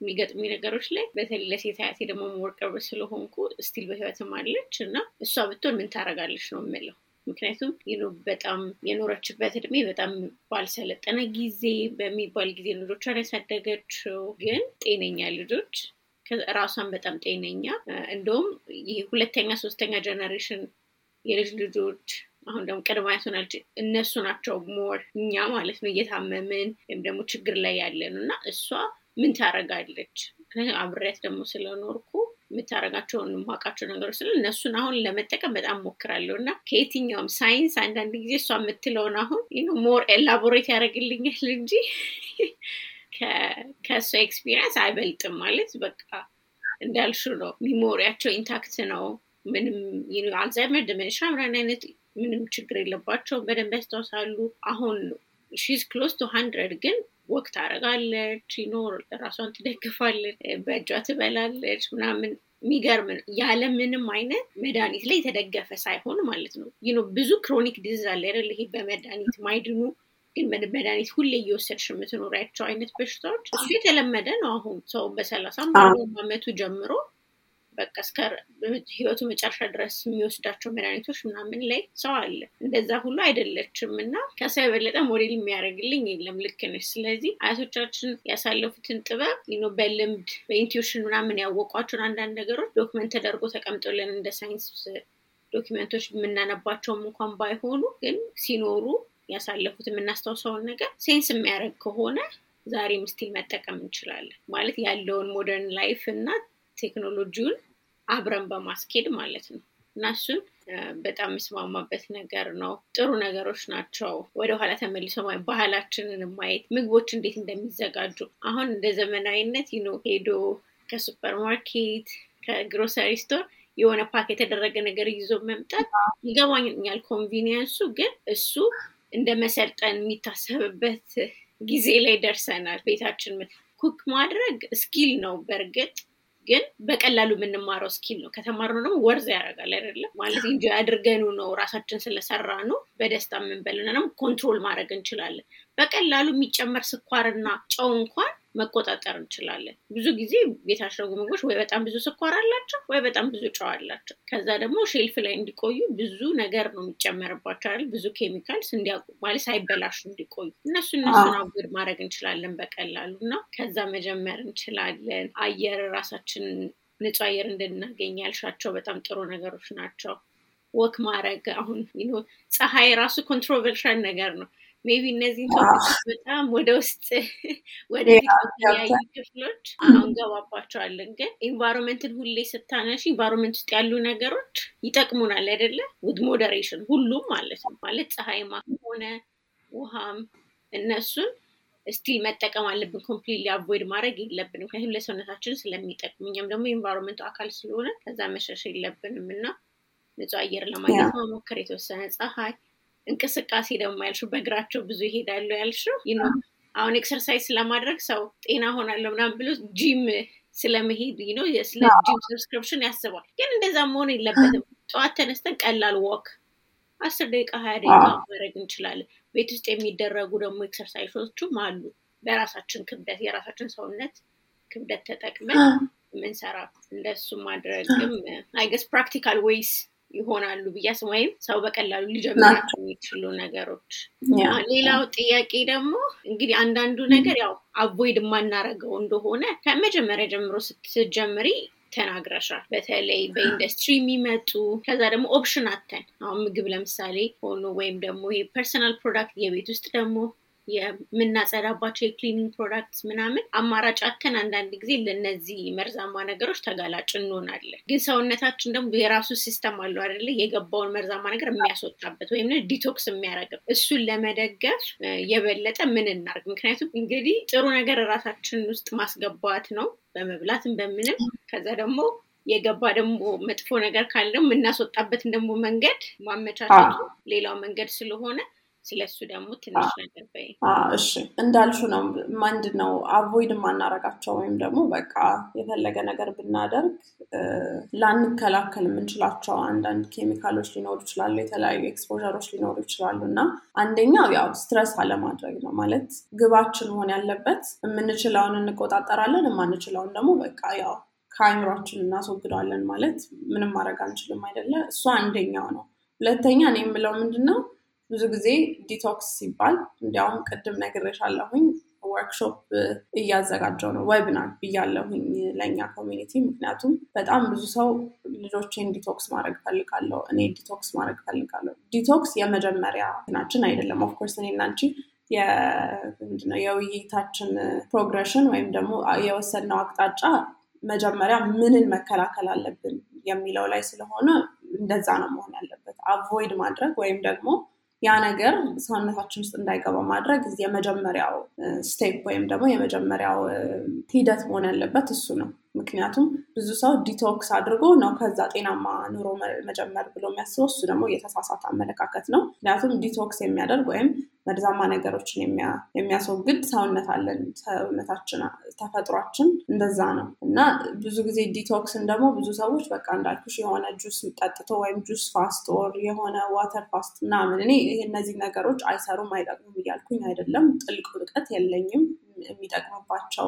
የሚገጥሙ ነገሮች ላይ በተለይ ለሴት አያቴ ደግሞ ቅርብ ስለሆንኩ still በህይወትም አለች እና እሷ ብትሆን ምን ታደርጋለች ነው የምለው። ምክንያቱም በጣም የኖረችበት እድሜ በጣም ባልሰለጠነ ጊዜ በሚባል ጊዜ ልጆቿን ያሳደገችው ግን ጤነኛ ልጆች ራሷን በጣም ጤነኛ እንደውም ይህ ሁለተኛ ሶስተኛ generation የልጅ ልጆች አሁን ደግሞ ቅድመ አያት ሆናል እነሱ ናቸው more እኛ ማለት ነው እየታመምን ወይም ደግሞ ችግር ላይ ያለን እና እሷ ምን ታደርጋለች? አብሬያት ደግሞ ስለኖርኩ የምታደርጋቸውን የማውቃቸው ነገሮች ስለ እነሱን አሁን ለመጠቀም በጣም እሞክራለሁ እና ከየትኛውም ሳይንስ አንዳንድ ጊዜ እሷ የምትለውን አሁን more elaborate ያደርግልኛል እንጂ ከእሷ experience አይበልጥም። ማለት በቃ እንዳልሽው ነው። memory ኣቸው intact ነው። ምንም Alzheimer፣ dementia ምናምን አይነት ምንም ችግር የለባቸውም። በደንብ ያስታውሳሉ። አሁን she's close to hundred ግን walk ታደርጋለች፣ ይኖር ራሷን ትደግፋለች፣ በእጇ ትበላለች ምናምን የሚገርም ያለ ምንም አይነት መድኃኒት ላይ የተደገፈ ሳይሆን ማለት ነው። you know ብዙ chronic disease አለ አይደል? ይሄ በመድኃኒት ማይድኑ ግን መድኃኒት ሁሌ እየወሰድሽ የምትኖሪያቸው አይነት በሽታዎች እሱ የተለመደ ነው። አሁን ሰው በሰላሳም አመቱ ጀምሮ በቃ እስከ ህይወቱ መጨረሻ ድረስ የሚወስዳቸው መድኃኒቶች ምናምን ላይ ሰው አለ። እንደዛ ሁሉ አይደለችም እና ከእሷ የበለጠ ሞዴል የሚያደርግልኝ የለም። ልክ ነሽ። ስለዚህ አያቶቻችን ያሳለፉትን ጥበብ በልምድ በ intuition ምናምን ያወቋቸውን አንዳንድ ነገሮች document ተደርጎ ተቀምጦልን እንደ science document ኦች የምናነባቸውም እንኳን ባይሆኑ ግን ሲኖሩ ያሳለፉት የምናስታውሰውን ነገር sense የሚያደርግ ከሆነ ዛሬም still መጠቀም እንችላለን ማለት ያለውን modern life እና ቴክኖሎጂውን አብረን በማስኬድ ማለት ነው እና እሱን በጣም የምስማማበት ነገር ነው። ጥሩ ነገሮች ናቸው። ወደኋላ ተመልሶ ባህላችንን ማየት፣ ምግቦች እንዴት እንደሚዘጋጁ አሁን እንደ ዘመናዊነት ይኖ ሄዶ ከ super ከ grocery store የሆነ pack የተደረገ ነገር ይዞ መምጣት ይገባኛል። convenience ኡ ግን እሱ እንደ መሰልጠን የሚታሰብበት ጊዜ ላይ ደርሰናል። ቤታችን cook ማድረግ skill ነው በእርግጥ ግን በቀላሉ የምንማረው skill ነው። ከተማርነው ደግሞ worth ያደርጋል አይደለም ማለት እንጂ አድርገኑ ነው ራሳችን ስለሰራ ነው በደስታ የምንበልና control ማድረግ እንችላለን። በቀላሉ የሚጨመር ስኳርና ጨው እንኳን መቆጣጠር እንችላለን። ብዙ ጊዜ የታሸጉ ምግቦች ወይ በጣም ብዙ ስኳር አላቸው ወይ በጣም ብዙ ጨው አላቸው። ከዛ ደግሞ shelf ላይ እንዲቆዩ ብዙ ነገር ነው የሚጨመርባቸው አይደል? ብዙ chemicals እንዲያውቁ ማለት ሳይበላሹ እንዲቆዩ እነሱ እነሱን avoid ማድረግ እንችላለን በቀላሉ እና ከዛ መጀመር እንችላለን። አየር ራሳችን ንጹህ አየር እንድናገኝ ያልሻቸው በጣም ጥሩ ነገሮች ናቸው። walk ማድረግ አሁን ፀሐይ ራሱ controversial ነገር ነው። maybe እነዚህን topic ኦች በጣም ወደ ውስጥ ወደ የተለያዩ ክፍሎች አሁን ገባባቸዋለን። ግን environment ን ሁሌ ስታነሽ environment ውስጥ ያሉ ነገሮች ይጠቅሙናል አይደለ? with moderation ሁሉም ማለት ነው ማለት ፀሐይማ ሆነ ውሃም እነሱን still መጠቀም አለብን። completely avoid ማድረግ የለብንም። ምክንያቱም ለሰውነታችን ስለሚጠቅም እኛም ደግሞ የ environment ኡ አካል ስለሆነ ከዛ መሸሽ የለብንም እና ንጹህ አየር ለማግኘት መሞከር፣ የተወሰነ ፀሐይ፣ እንቅስቃሴ ደግሞ ያልሽው በእግራቸው ብዙ ይሄዳሉ ያልሽው አሁን exercise ስለማድረግ ሰው ጤና ሆናለሁ ምናምን ብሎ ጂም ስለመሄድ ነው ስለ gym subscription ያስባል። ግን እንደዛ መሆን የለበትም። ጠዋት ተነስተን ቀላል walk አስር ደቂቃ ሀያ ደቂቃ ማድረግ እንችላለን። ቤት ውስጥ የሚደረጉ ደግሞ exercise ኦቹም አሉ። በራሳችን ክብደት የራሳችን ሰውነት ክብደት ተጠቅመን የምንሰራ እንደሱ ማድረግም I guess practical ways ይሆናሉ ብያስ ወይም ሰው በቀላሉ ሊጀምራቸው የሚችሉ ነገሮች። ሌላው ጥያቄ ደግሞ እንግዲህ አንዳንዱ ነገር ያው avoid የማናረገው እንደሆነ ከመጀመሪያ ጀምሮ ስትጀምሪ ተናግረሻል። በተለይ በኢንዱስትሪ የሚመጡ ከዛ ደግሞ option አተን አሁን ምግብ ለምሳሌ ሆኖ ወይም ደግሞ ይሄ personal product የቤት ውስጥ ደግሞ የምናጸዳባቸው የ cleaning product ምናምን አማራጭ አተን አንዳንድ ጊዜ ለእነዚህ መርዛማ ነገሮች ተጋላጭ እንሆናለን። ግን ሰውነታችን ደግሞ የራሱ system አለው አይደለ? የገባውን መርዛማ ነገር የሚያስወጣበት ወይም detox የሚያደርግም እሱን ለመደገፍ የበለጠ ምን እናርግ? ምክንያቱም እንግዲህ ጥሩ ነገር ራሳችን ውስጥ ማስገባት ነው በመብላትም በምንም ከዛ ደግሞ የገባ ደግሞ መጥፎ ነገር ካለ የምናስወጣበትን ደግሞ መንገድ ማመቻቸቱ ሌላው መንገድ ስለሆነ ስለሱ ደግሞ ትንሽ ነገር በይ። እሺ እንዳልሽው ነው። ምንድን ነው avoid የማናረጋቸው ወይም ደግሞ በቃ የፈለገ ነገር ብናደርግ ላንከላከል የምንችላቸው አንዳንድ ኬሚካሎች ሊኖሩ ይችላሉ፣ የተለያዩ exposure ኦች ሊኖሩ ይችላሉ እና አንደኛው ያው stress አለማድረግ ነው ማለት ግባችን መሆን ያለበት የምንችለውን እንቆጣጠራለን፣ የማንችለውን ደግሞ በቃ ያው ከአይምሯችን እናስወግደዋለን ማለት ምንም ማድረግ አንችልም አይደለ? እሱ አንደኛው ነው። ሁለተኛ እኔ የምለው ምንድን ነው ብዙ ጊዜ detox ሲባል እንዲያውም ቅድም ነግሬሻለሁኝ ወርክሾፕ እያዘጋጀው ነው webinar ብያለሁኝ ለእኛ community። ምክንያቱም በጣም ብዙ ሰው ልጆቼን detox ማድረግ ፈልጋለሁ፣ እኔ detox ማድረግ ፈልጋለሁ። detox የመጀመሪያ ናችን አይደለም። of course እኔ እና አንቺ የውይይታችን progression ወይም ደግሞ የወሰድነው አቅጣጫ መጀመሪያ ምንን መከላከል አለብን የሚለው ላይ ስለሆነ እንደዛ ነው መሆን ያለበት። avoid ማድረግ ወይም ደግሞ ያ ነገር ሰውነታችን ውስጥ እንዳይገባ ማድረግ የመጀመሪያው step ወይም ደግሞ የመጀመሪያው ሂደት መሆን ያለበት እሱ ነው። ምክንያቱም ብዙ ሰው detox አድርጎ ነው ከዛ ጤናማ ኑሮ መጀመር ብሎ የሚያስበው እሱ ደግሞ የተሳሳተ አመለካከት ነው። ምክንያቱም detox የሚያደርግ ወይም መርዛማ ነገሮችን የሚያስወግድ ሰውነት አለን። ሰውነታችን ተፈጥሯችን እንደዛ ነው እና ብዙ ጊዜ detox ን ደግሞ ብዙ ሰዎች በቃ እንዳልኩሽ የሆነ ጁስ ጠጥቶ ወይም juice fast or የሆነ water fast ምናምን እኔ እነዚህ ነገሮች አይሰሩም አይጠቅሙም እያልኩኝ አይደለም። ጥልቅ እውቀት የለኝም የሚጠቅምባቸው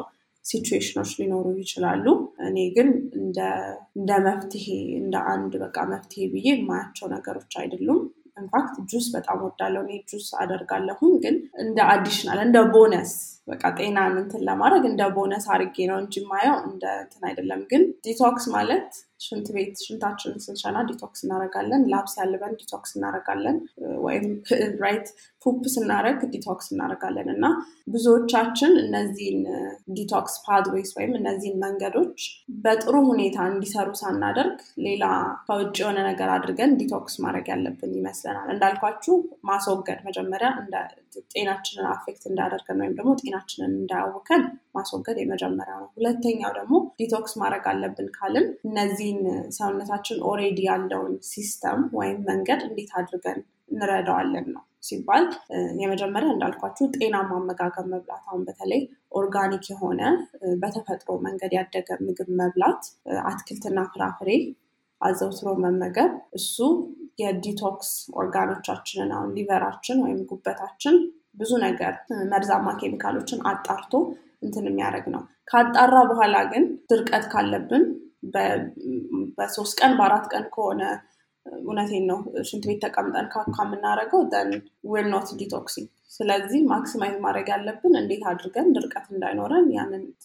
ሲቹዌሽኖች ሊኖሩ ይችላሉ። እኔ ግን እንደ መፍትሄ እንደ አንድ በቃ መፍትሄ ብዬ የማያቸው ነገሮች አይደሉም። in fact juice በጣም ወዳለሁ። እኔ ጁስ አደርጋለሁኝ፣ ግን እንደ additional እንደ ቦነስ በቃ ጤናን እንትን ለማድረግ እንደ ቦነስ አድርጌ ነው እንጂ ማየው እንደ እንትን አይደለም። ግን detox ማለት ሽንት ቤት ሽንታችንን ስንሸና detox እናደርጋለን። ላብ ሲያልበን detox እናደርጋለን። ወይም right poop ስናደርግ detox እናደርጋለን እና ብዙዎቻችን እነዚህን detox pathways ወይም እነዚህን መንገዶች በጥሩ ሁኔታ እንዲሰሩ ሳናደርግ ሌላ ከውጭ የሆነ ነገር አድርገን detox ማድረግ ያለብን ይመስለናል። እንዳልኳችሁ ማስወገድ መጀመሪያ ጤናችንን affect እንዳያደርገን ወይም ደግሞ ጤናችንን እንዳያውከን ማስወገድ የመጀመሪያ ነው። ሁለተኛው ደግሞ detox ማድረግ አለብን ካልን እነዚህን ሰውነታችን already ያለውን system ወይም መንገድ እንዴት አድርገን እንረዳዋለን ነው ሲባል የመጀመሪያ እንዳልኳችሁ ጤናማ አመጋገብ መብላት፣ አሁን በተለይ ኦርጋኒክ የሆነ በተፈጥሮ መንገድ ያደገ ምግብ መብላት፣ አትክልትና ፍራፍሬ አዘውትሮ መመገብ እሱ የ detox organ ኦቻችንን አሁን liver ኣችን ወይም ጉበታችን ብዙ ነገር መርዛማ ኬሚካሎችን አጣርቶ እንትን የሚያደርግ ነው። ካጣራ በኋላ ግን ድርቀት ካለብን በሶስት ቀን በአራት ቀን ከሆነ እውነቴን ነው ሽንት ቤት ተቀምጠን ካካ የምናደርገው we're not detoxing። ስለዚህ maximize ማድረግ ያለብን እንዴት አድርገን ድርቀት እንዳይኖረን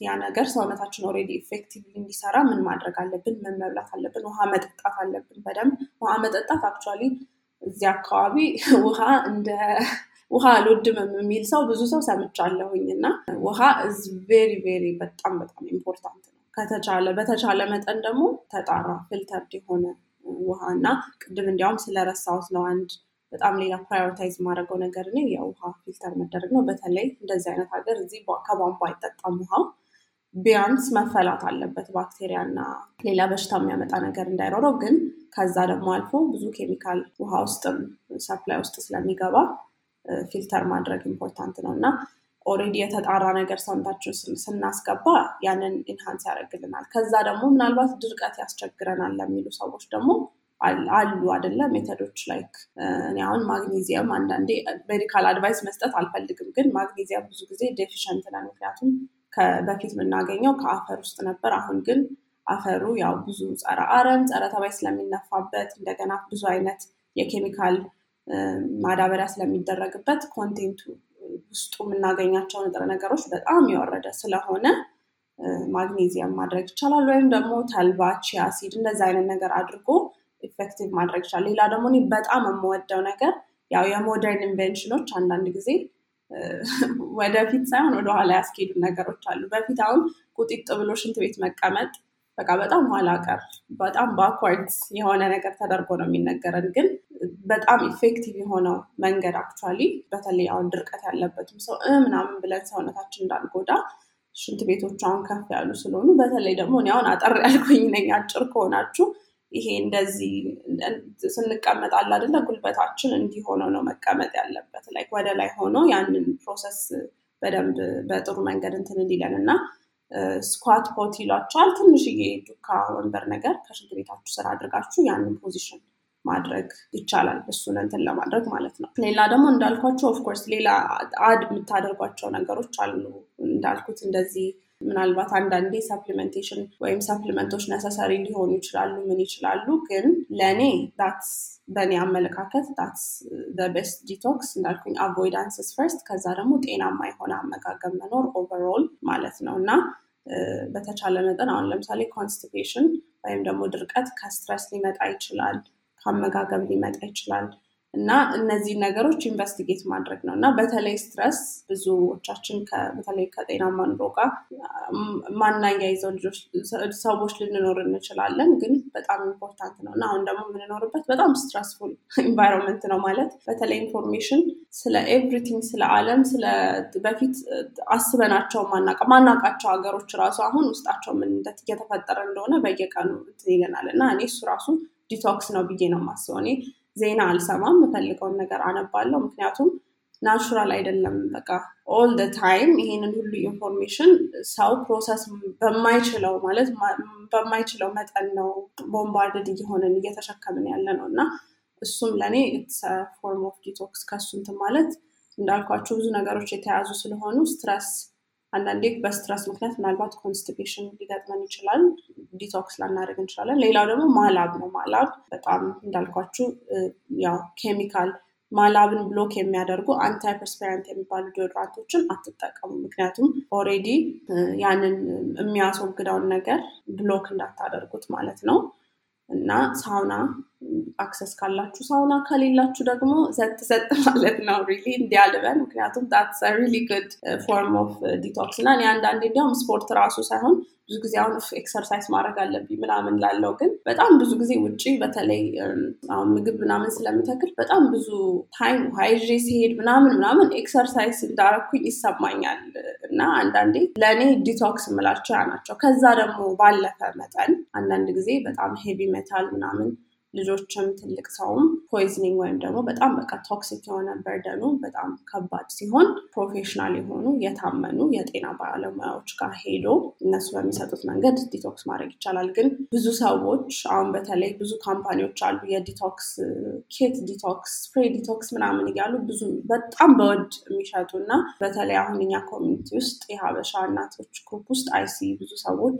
ያ ነገር ሰውነታችን already effectively እንዲሰራ ምን ማድረግ አለብን? ምን መብላት አለብን? ውሃ መጠጣት አለብን። በደንብ ውሃ መጠጣት actually እዚህ አካባቢ ውሃ እንደ ውሃ አልወድም የሚል ሰው ብዙ ሰው ሰምቻለሁኝ እና ውሃ is very very በጣም በጣም important ነው። ከተቻለ በተቻለ መጠን ደግሞ ተጣራ filtered የሆነ ውሃ እና ቅድም እንዲያውም ስለረሳሁት ነው አንድ በጣም ሌላ prioritize ማደርገው ነገር እኔ የውሃ filter ማድረግ ነው። በተለይ እንደዚህ አይነት ሀገር እዚህ ከቧንቧ አይጠጣም ውሃው ቢያንስ መፈላት አለበት ባክቴሪያ እና ሌላ በሽታ የሚያመጣ ነገር እንዳይኖረው። ግን ከዛ ደግሞ አልፎ ብዙ ኬሚካል ውሃ ውስጥም supply ውስጥ ስለሚገባ filter ማድረግ important ነው እና already የተጣራ ነገር ሰውነታችን ስናስገባ ያንን enhance ያደርግልናል። ከዛ ደግሞ ምናልባት ድርቀት ያስቸግረናል ለሚሉ ሰዎች ደግሞ አሉ አደለ method ኦች like እኔ አሁን ማግኔዚየም አንዳንዴ medical advice መስጠት አልፈልግም፣ ግን ማግኔዚየም ብዙ ጊዜ deficient ነን። ምክንያቱም በፊት የምናገኘው ከአፈር ውስጥ ነበር። አሁን ግን አፈሩ ያው ብዙ ጸረ አረም፣ ጸረ ተባይ ስለሚነፋበት እንደገና ብዙ አይነት የኬሚካል ማዳበሪያ ስለሚደረግበት content ኡ ውስጡ የምናገኛቸው ንጥረ ነገሮች በጣም የወረደ ስለሆነ ማግኔዚየም ማድረግ ይቻላል። ወይም ደግሞ ተልባ፣ chia seed እንደዚ አይነት ነገር አድርጎ effective ማድረግ ይቻላል። ሌላ ደግሞ እኔ በጣም የምወደው ነገር ያው የ modern invention ኦች አንዳንድ ጊዜ ወደፊት ሳይሆን ወደኋላ ያስኬዱ ነገሮች አሉ። በፊት አሁን ቁጢጥ ብሎ ሽንት ቤት መቀመጥ በቃ በጣም ኋላ ቀር በጣም backward የሆነ ነገር ተደርጎ ነው የሚነገረን። ግን በጣም effective የሆነው መንገድ actually በተለይ አሁን ድርቀት ያለበትም ሰው ምናምን ብለን ሰውነታችን እንዳንጎዳ ሽንት ቤቶች አሁን ከፍ ያሉ ስለሆኑ በተለይ ደግሞ እኔ አሁን አጠር ያልኩኝ ነኝ። አጭር ከሆናችሁ ይሄ እንደዚህ ስንቀመጥ አለ አይደለ ጉልበታችን እንዲህ ሆኖ ነው መቀመጥ ያለበት። ላይ ወደ ላይ ሆኖ ያንን process በደንብ በጥሩ መንገድ እንትን እንዲለን እና squat pot ይሏቸዋል። ትንሽዬ ዱካ ወንበር ነገር ከሽንት ቤታችሁ ስር አድርጋችሁ ያንን position ማድረግ ይቻላል። እሱን እንትን ለማድረግ ማለት ነው። ሌላ ደግሞ እንዳልኳቸው of course ሌላ add የምታደርጓቸው ነገሮች አሉ። እንዳልኩት እንደዚህ ምናልባት አንዳንዴ supplementation ወይም supplement ኦች necessary ሊሆኑ ይችላሉ፣ ምን ይችላሉ። ግን ለእኔ that's በእኔ አመለካከት that's best detox እንዳልኩኝ avoidance first፣ ከዛ ደግሞ ጤናማ የሆነ አመጋገብ መኖር overall ማለት ነው እና በተቻለ መጠን አሁን ለምሳሌ constipation ወይም ደግሞ ድርቀት ከ stress ሊመጣ ይችላል፣ ከአመጋገብ ሊመጣ ይችላል እና እነዚህ ነገሮች investigate ማድረግ ነው። እና በተለይ stress ብዙዎቻችን በተለይ ከጤናማ ኑሮ ጋር ማናያይዘው ልጆች ሰዎች ልንኖር እንችላለን፣ ግን በጣም important ነው። እና አሁን ደግሞ የምንኖርበት በጣም stressful environment ነው ማለት በተለይ information ስለ everything ስለ ዓለም ስለ በፊት አስበናቸው ማናቃቸው ሀገሮች ራሱ አሁን ውስጣቸው ምን እየተፈጠረ እንደሆነ በየቀኑ ይለናል። እና እኔ እሱ ራሱ detox ነው ብዬ ነው የማስበው ዜና አልሰማም። የምፈልገውን ነገር አነባለሁ። ምክንያቱም natural አይደለም። በቃ all the time ይሄንን ሁሉ information ሰው process በማይችለው ማለት በማይችለው መጠን ነው bombarded እየሆንን እየተሸከምን ያለ ነው እና እሱም ለእኔ form of detox ከሱ እንትን ማለት እንዳልኳቸው ብዙ ነገሮች የተያዙ ስለሆኑ stress አንዳንዴ በ stress ምክንያት ምናልባት constipation ሊገጥመን ይችላል። detox ላናደርግ እንችላለን። ሌላው ደግሞ ማላብ ነው። ማላብ በጣም እንዳልኳችሁ ያው ኬሚካል ማላብን block የሚያደርጉ antiperspirant የሚባሉ deodorant ኦችን አትጠቀሙ። ምክንያቱም already ያንን የሚያስወግደውን ነገር block እንዳታደርጉት ማለት ነው። እና sauna access ካላችሁ ሳውና፣ ከሌላችሁ ደግሞ ዘጥ ዘጥ ማለት ነው። really እንዲያልበን ምክንያቱም that's really good form of detox እና እኔ አንዳንዴ እንዲያውም ስፖርት ራሱ ሳይሆን ብዙ ጊዜ አሁን exercise ማድረግ አለብኝ ምናምን ላለው ግን በጣም ብዙ ጊዜ ውጭ በተለይ አሁን ምግብ ምናምን ስለምተክል በጣም ብዙ time ውሃ ሲሄድ ምናምን ምናምን exercise እንዳረኩኝ ይሰማኛል እና አንዳንዴ ለእኔ detox የምላቸው ያ ናቸው። ከዛ ደግሞ ባለፈ መጠን አንዳንድ ጊዜ በጣም heavy metal ምናምን ልጆችም ትልቅ ሰውም poisoning ወይም ደግሞ በጣም በቃ toxic የሆነ burden ኡ በጣም ከባድ ሲሆን professional የሆኑ የታመኑ የጤና ባለሙያዎች ጋር ሄዶ እነሱ በሚሰጡት መንገድ detox ማድረግ ይቻላል። ግን ብዙ ሰዎች አሁን በተለይ ብዙ company ዎች አሉ የ detox kit detox፣ spray detox ምናምን እያሉ ብዙ በጣም በውድ የሚሸጡ እና በተለይ አሁን እኛ community ውስጥ የሀበሻ እናቶች group ውስጥ I see ብዙ ሰዎች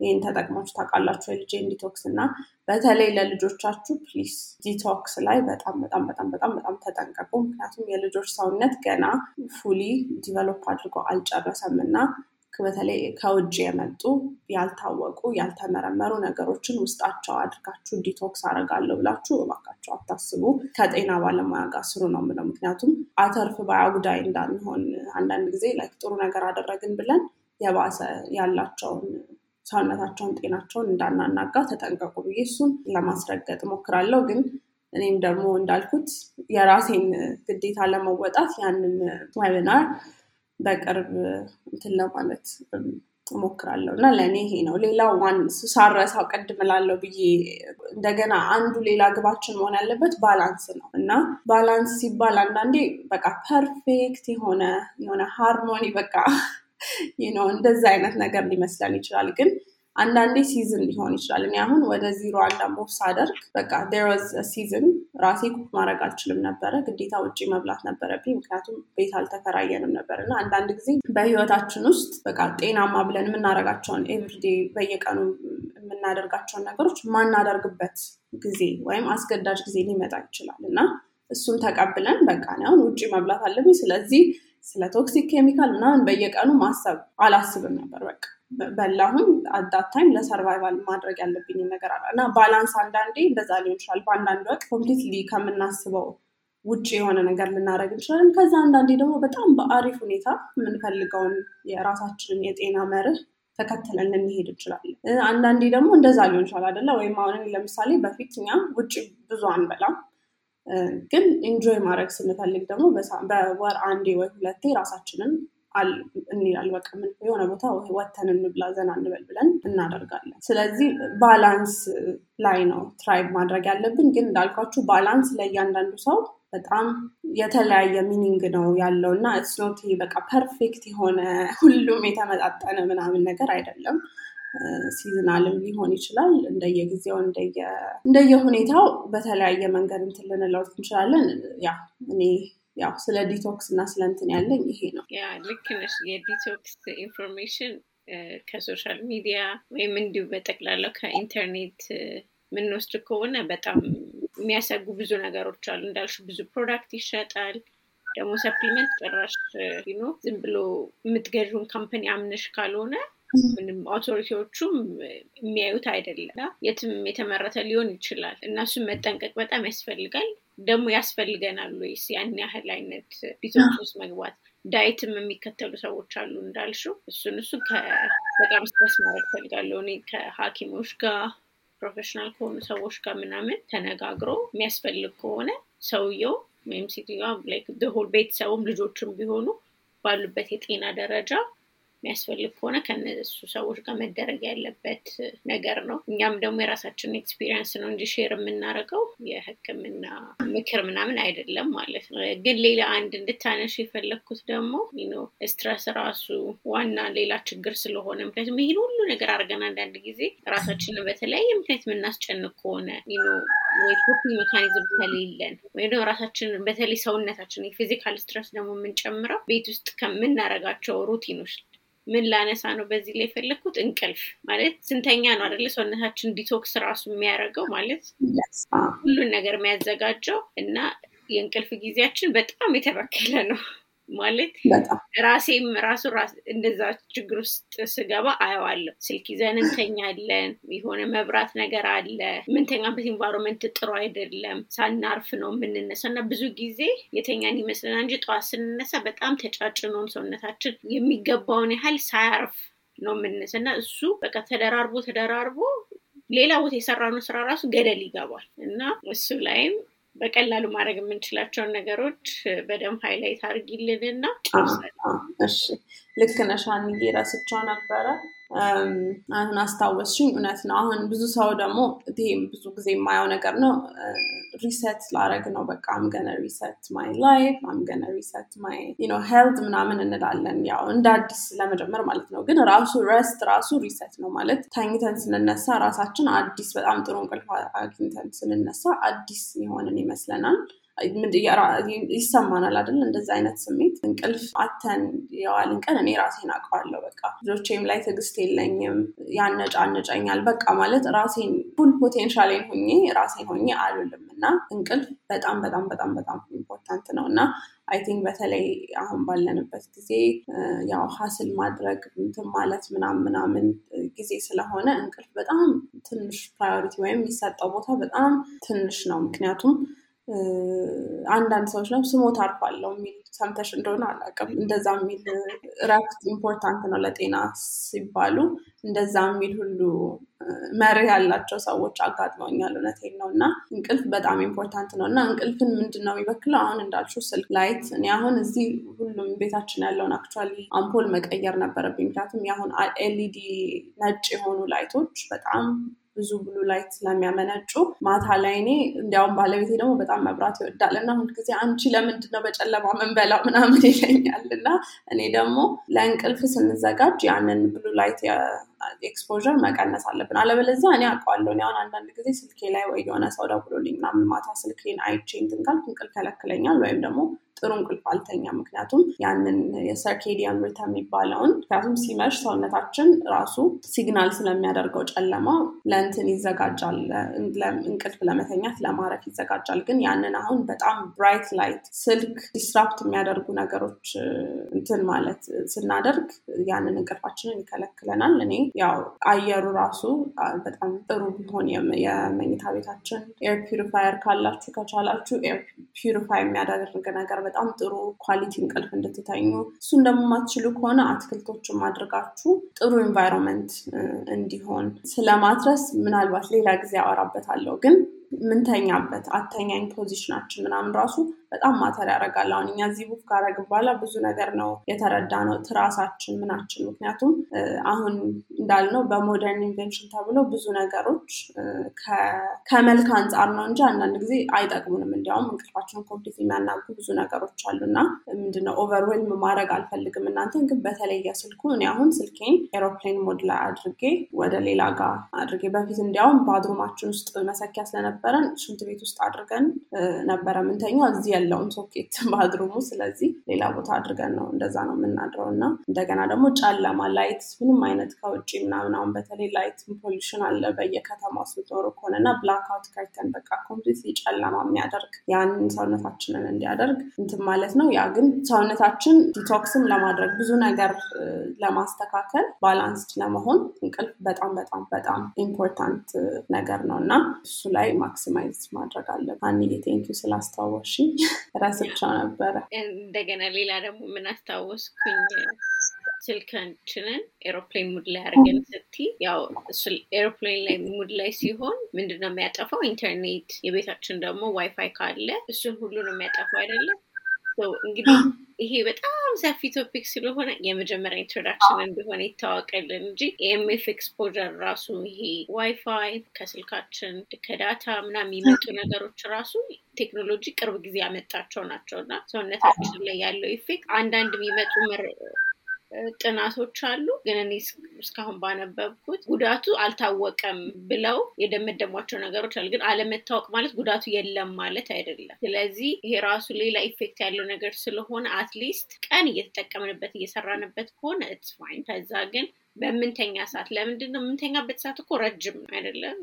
ይህን ተጠቅማችሁ ታውቃላችሁ። የልጄን detox እና በተለይ ለልጆቻችሁ please detox ላይ በጣም በጣም በጣም በጣም በጣም ተጠንቀቁ። ምክንያቱም የልጆች ሰውነት ገና fully develop አድርጎ አልጨረሰም እና በተለይ ከውጭ የመጡ ያልታወቁ ያልተመረመሩ ነገሮችን ውስጣቸው አድርጋችሁ detox አደርጋለሁ ብላችሁ እባካችሁ አታስቡ። ከጤና ባለሙያ ጋር ስሩ ነው የምለው። ምክንያቱም አተርፍ ባይ አጉዳይ እንዳንሆን አንዳንድ ጊዜ ጥሩ ነገር አደረግን ብለን የባሰ ያላቸውን ሰውነታቸውን ጤናቸውን እንዳናናጋ ተጠንቀቁ ብዬ እሱን ለማስረገጥ እሞክራለሁ። ግን እኔም ደግሞ እንዳልኩት የራሴን ግዴታ ለመወጣት ያንን webinar በቅርብ እንትን ለማለት እሞክራለሁ እና ለእኔ ይሄ ነው። ሌላው ዋናው ሳልረሳው ቀድም እላለሁ ብዬ እንደገና አንዱ ሌላ ግባችን መሆን ያለበት balance ነው እና balance ሲባል አንዳንዴ በቃ perfect የሆነ የሆነ harmony በቃ ነው እንደዛ አይነት ነገር ሊመስለን ይችላል። ግን አንዳንዴ season ሊሆን ይችላል። እኔ አሁን ወደ ዚሮ አንድ move ሳደርግ በቃ season ራሴ cook ማድረግ አልችልም ነበረ። ግዴታ ውጭ መብላት ነበረብኝ፣ ምክንያቱም ቤት አልተከራየንም ነበር። እና አንዳንድ ጊዜ በህይወታችን ውስጥ በቃ ጤናማ ብለን የምናደርጋቸውን everyday በየቀኑ የምናደርጋቸውን ነገሮች ማናደርግበት ጊዜ ወይም አስገዳጅ ጊዜ ሊመጣ ይችላል። እና እሱን ተቀብለን በቃ አሁን ውጭ መብላት አለብኝ፣ ስለዚህ ስለ toxic chemical ምናምን በየቀኑ ማሰብ አላስብም ነበር በቃ በላሁ እና at that time ለ survival ማድረግ ያለብኝ ነገር አለ እና balance አንዳንዴ እንደዛ ሊሆን ይችላል። በአንዳንድ ወቅት completely ከምናስበው ውጭ የሆነ ነገር ልናደርግ እንችላለን። ከዛ አንዳንዴ ደግሞ በጣም በአሪፍ ሁኔታ የምንፈልገውን የራሳችንን የጤና መርህ ተከትለን ልንሄድ እንችላለን። አንዳንዴ ደግሞ እንደዛ ሊሆን ይችላል አይደለ? ወይም አሁን ለምሳሌ በፊት እኛ ውጭ ብዙ አንበላም፣ ግን enjoy ማድረግ ስንፈልግ ደግሞ በወር አንዴ ወይ ሁለቴ ራሳችንን እንላል በቃ ምን የሆነ ቦታ ወተን እንብላ ዘና እንበል ብለን እናደርጋለን። ስለዚህ balance ላይ ነው strive ማድረግ ያለብን። ግን እንዳልኳችሁ balance ለእያንዳንዱ ሰው በጣም የተለያየ meaning ነው ያለው እና it's not በቃ perfect የሆነ ሁሉም የተመጣጠነ ምናምን ነገር አይደለም። seasonal ም ሊሆን ይችላል። እንደየጊዜው እንደየሁኔታው በተለያየ መንገድ እንትን ልንለው እንችላለን። ያ እኔ ያው ስለ detox እና ስለ እንትን ያለኝ ይሄ ነው። ልክ ነሽ። የ detox information ከ social media ወይም እንዲሁ በጠቅላላው ከኢንተርኔት የምንወስድ ከሆነ በጣም የሚያሰጉ ብዙ ነገሮች አሉ። እንዳልሽ ብዙ product ይሸጣል። ደግሞ supplement ጭራሽ ዝም ብሎ የምትገዥውን company አምነሽ ካልሆነ ምንም authority ዎቹም የሚያዩት አይደለም። የትም የተመረተ ሊሆን ይችላል እና እሱን መጠንቀቅ በጣም ያስፈልጋል። ደግሞ ያስፈልገናል ወይስ ያን ያህል አይነት detox ውስጥ መግባት? diet ም የሚከተሉ ሰዎች አሉ እንዳልሽው። እሱን እሱ በጣም stress ማድረግ እፈልጋለሁ እኔ ከሐኪሞች ጋር professional ከሆኑ ሰዎች ጋር ምናምን ተነጋግሮ የሚያስፈልግ ከሆነ ሰውየው ወይም ሴትዮዋ whole ቤተሰቡም ልጆችም ቢሆኑ ባሉበት የጤና ደረጃ የሚያስፈልግ ከሆነ ከነሱ ሰዎች ጋር መደረግ ያለበት ነገር ነው። እኛም ደግሞ የራሳችንን experience ነው እንጂ share የምናደርገው የሕክምና ምክር ምናምን አይደለም ማለት ነው። ግን ሌላ አንድ እንድታነሺ የፈለግኩት ደግሞ stress ራሱ ዋና ሌላ ችግር ስለሆነ ምክንያቱም ይህን ሁሉ ነገር አድርገን አንዳንድ ጊዜ ራሳችንን በተለያየ ምክንያት የምናስጨንቅ ከሆነ ወይ coping mechanism ከሌለን ወይም ደግሞ ራሳችንን በተለይ ሰውነታችን የ physical stress ደግሞ የምንጨምረው ቤት ውስጥ ከምናረጋቸው routine ኦች ምን ላነሳ ነው በዚህ ላይ የፈለግኩት እንቅልፍ ማለት ስንተኛ ነው አደለ ሰውነታችን detox ራሱ የሚያደርገው ማለት ሁሉን ነገር የሚያዘጋጀው እና የእንቅልፍ ጊዜያችን በጣም የተበከለ ነው ማለት ራሴም ራሱ እንደዛ ችግር ውስጥ ስገባ አየዋለሁ። ስልክ ይዘን እንተኛለን። የሆነ መብራት ነገር አለ። የምንተኛበት environment ጥሩ አይደለም። ሳናርፍ ነው የምንነሳ እና ብዙ ጊዜ የተኛን ይመስለናል እንጂ ጠዋት ስንነሳ በጣም ተጫጭኖን ሰውነታችን የሚገባውን ያህል ሳያርፍ ነው የምንነሳ እና እሱ በቃ ተደራርቦ ተደራርቦ ሌላ ቦታ የሰራነው ስራ ራሱ ገደል ይገባል እና እሱ ላይም በቀላሉ ማድረግ የምንችላቸውን ነገሮች በደንብ highlight አድርጊልንና እሺ። ልክ ነሽ አንዱን ረስቸው ነበረ አሁን አስታወስሽኝ እውነት ነው። አሁን ብዙ ሰው ደግሞ ይህም ብዙ ጊዜ የማየው ነገር ነው። reset ላረግ ነው። በቃ I'm gonna reset my life I'm gonna reset my health ምናምን እንላለን። ያው እንደ አዲስ ለመጀመር ማለት ነው። ግን ራሱ rest ራሱ reset ነው ማለት ተኝተን ስንነሳ ራሳችን አዲስ በጣም ጥሩ እንቅልፍ አግኝተን ስንነሳ አዲስ የሆንን ይመስለናል ይሰማናል አይደል? እንደዚ አይነት ስሜት እንቅልፍ አተን የዋልን ቀን እኔ ራሴን አውቀዋለሁ። በቃ ልጆቼም ላይ ትዕግስት የለኝም፣ ያነጫንጨኛል። በቃ ማለት ራሴን full potential ኤን ሆኜ ራሴን ሆኜ አልውልም እና እንቅልፍ በጣም በጣም በጣም በጣም important ነው እና I think በተለይ አሁን ባለንበት ጊዜ ያው hustle ማድረግ እንትን ማለት ምናምን ምናምን ጊዜ ስለሆነ እንቅልፍ በጣም ትንሽ priority ወይም የሚሰጠው ቦታ በጣም ትንሽ ነው። ምክንያቱም አንዳንድ ሰዎች ነው ስሞት አርፋለሁ የሚል ሰምተሽ እንደሆነ አላውቅም። እንደዛ የሚል እረፍት important ነው ለጤና ሲባሉ እንደዛ የሚል ሁሉ memory ያላቸው ሰዎች አጋጥመውኛል። እውነቴን ነው እና እንቅልፍ በጣም important ነው እና እንቅልፍን ምንድን ነው የሚበክለው? አሁን እንዳልሽው ስልክ light፣ እኔ አሁን እዚህ ሁሉም ቤታችን ያለውን actually አምፖል መቀየር ነበረብኝ። ምክንያቱም የአሁን LED ነጭ የሆኑ light ኦች በጣም ብዙ blue light ስለሚያመነጩ ማታ ላይ እኔ እንዲያውም ባለቤቴ ደግሞ በጣም መብራት ይወዳል እና ሁልጊዜ አንቺ ለምንድን ነው በጨለማ ምንበላው ምናምን ይለኛል እና እኔ ደግሞ ለእንቅልፍ ስንዘጋጅ ያንን blue light exposure መቀነስ አለብን። አለበለዚያ እኔ አውቀዋለሁ። እኔ አሁን አንዳንድ ጊዜ ስልኬ ላይ ወይ የሆነ ሰው ደውሎልኝ ምናምን ማታ ስልኬን አይቼ እንትን ካልኩ እንቅልፍ ከለክለኛል ወይም ደግሞ ጥሩ እንቅልፍ አልተኛ። ምክንያቱም ያንን የ circadian rhythm የሚባለውን ምክንያቱም ሲመሽ ሰውነታችን ራሱ signal ስለሚያደርገው ጨለማ ለእንትን ይዘጋጃል፣ እንቅልፍ ለመተኛት ለማረፍ ይዘጋጃል። ግን ያንን አሁን በጣም bright light ስልክ disrupt የሚያደርጉ ነገሮች እንትን ማለት ስናደርግ ያንን እንቅልፋችንን ይከለክለናል። እኔ ያው አየሩ ራሱ በጣም ጥሩ ቢሆን የመኝታ ቤታችን air purifier ካላችሁ ከቻላችሁ air purify የሚያደርግ ነገር በጣም ጥሩ quality እንቅልፍ እንድትተኙ እሱን ደግሞ የማትችሉ ከሆነ አትክልቶችን ማድረጋችሁ ጥሩ environment እንዲሆን ስለማድረስ ምናልባት ሌላ ጊዜ አወራበታለሁ። ግን ምንተኛበት አተኛኝ position ኣችን ምናምን ራሱ በጣም matter ያደርጋል። አሁን እኛ እዚህ book ካረግን በኋላ ብዙ ነገር ነው የተረዳ ነው ትራሳችን ምናችን። ምክንያቱም አሁን እንዳልነው በ modern invention ተብሎ ብዙ ነገሮች ከመልክ አንጻር ነው እንጂ አንዳንድ ጊዜ አይጠቅሙንም። እንዲያውም እንቅልፋችንን completely የሚያናጉ ብዙ ነገሮች አሉ እና ምንድነው overwhelm ማድረግ አልፈልግም እናንተን ግን በተለየ ስልኩ እኔ አሁን ስልኬን airplane mode ላይ አድርጌ ወደ ሌላ ጋር አድርጌ በፊት እንዲያውም bathroom ኣችን ውስጥ መሰኪያ ስለነበረን ሽንት ቤት ውስጥ አድርገን ነበረ ምንተኛው እዚህ የለውም ሶኬት bathroom ኡ። ስለዚህ ሌላ ቦታ አድርገን ነው እንደዛ ነው የምናድረው እና እንደገና ደግሞ ጨለማ light ምንም አይነት ከውጭ ምናምን አሁን በተለይ light pollution አለ በየከተማ ውስጥ የምትኖሩ ከሆነ እና blackout curtain በቃ complete ጨለማ የሚያደርግ ያንን ሰውነታችንን እንዲያደርግ እንትን ማለት ነው። ያ ግን ሰውነታችን detox ም ለማድረግ ብዙ ነገር ለማስተካከል balanced ለመሆን እንቅልፍ በጣም በጣም በጣም important ነገር ነው እና እሱ ላይ maximize ማድረግ አለብን። አንዬ thank you ስላስታወሽ ረስቸው ነበረ። እንደገና ሌላ ደግሞ ምን አስታወስኩኝ ስልካችንን airplane mode ላይ አድርገን ስቲ ያው airplane ላይ mode ላይ ሲሆን ምንድነው የሚያጠፋው? ኢንተርኔት የቤታችን ደግሞ ዋይፋይ ካለ እሱን ሁሉ ነው የሚያጠፋው አይደለም። እንግዲህ ይሄ በጣም ሰፊ topic ስለሆነ የመጀመሪያ introduction እንደሆነ ይታወቅልን እንጂ EMF exposure ራሱ ይሄ ዋይፋይ ከስልካችን ከ data ምናምን የሚመጡ ነገሮች ራሱ ቴክኖሎጂ ቅርብ ጊዜ ያመጣቸው ናቸው እና ሰውነታችን ላይ ያለው effect አንዳንድ የሚመጡ ጥናቶች አሉ። ግን እኔ እስካሁን ባነበብኩት ጉዳቱ አልታወቀም ብለው የደመደሟቸው ነገሮች አሉ። ግን አለመታወቅ ማለት ጉዳቱ የለም ማለት አይደለም። ስለዚህ ይሄ ራሱ ሌላ effect ያለው ነገር ስለሆነ at least ቀን እየተጠቀምንበት እየሰራንበት ከሆነ it's fine። ከዛ ግን በምንተኛ ሰዓት ለምንድን ነው የምንተኛበት ሰዓት እኮ ረጅም ነው አይደለም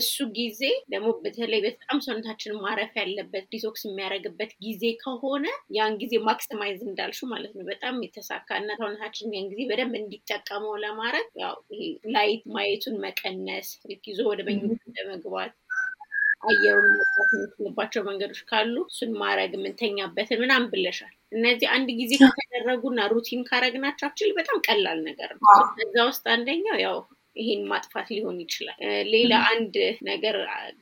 እሱ ጊዜ ደግሞ በተለይ በጣም ሰውነታችን ማረፍ ያለበት detox የሚያደርግበት ጊዜ ከሆነ ያን ጊዜ maximize እንዳልሽው ማለት ነው። በጣም የተሳካ እና ሰውነታችን ያን ጊዜ በደንብ እንዲጠቀመው ለማድረግ ያው ይሄ light ማየቱን መቀነስ ይዞ ወደ መኝታ ለመግባት አየሩን መግባት የምንችልባቸው መንገዶች ካሉ እሱን ማድረግ የምንተኛበትን ምናምን ብለሻል። እነዚህ አንድ ጊዜ ከተደረጉና routine ካረግናቸው actually በጣም ቀላል ነገር ነው። እዛ ውስጥ አንደኛው ያው ይሄን ማጥፋት ሊሆን ይችላል። ሌላ አንድ ነገር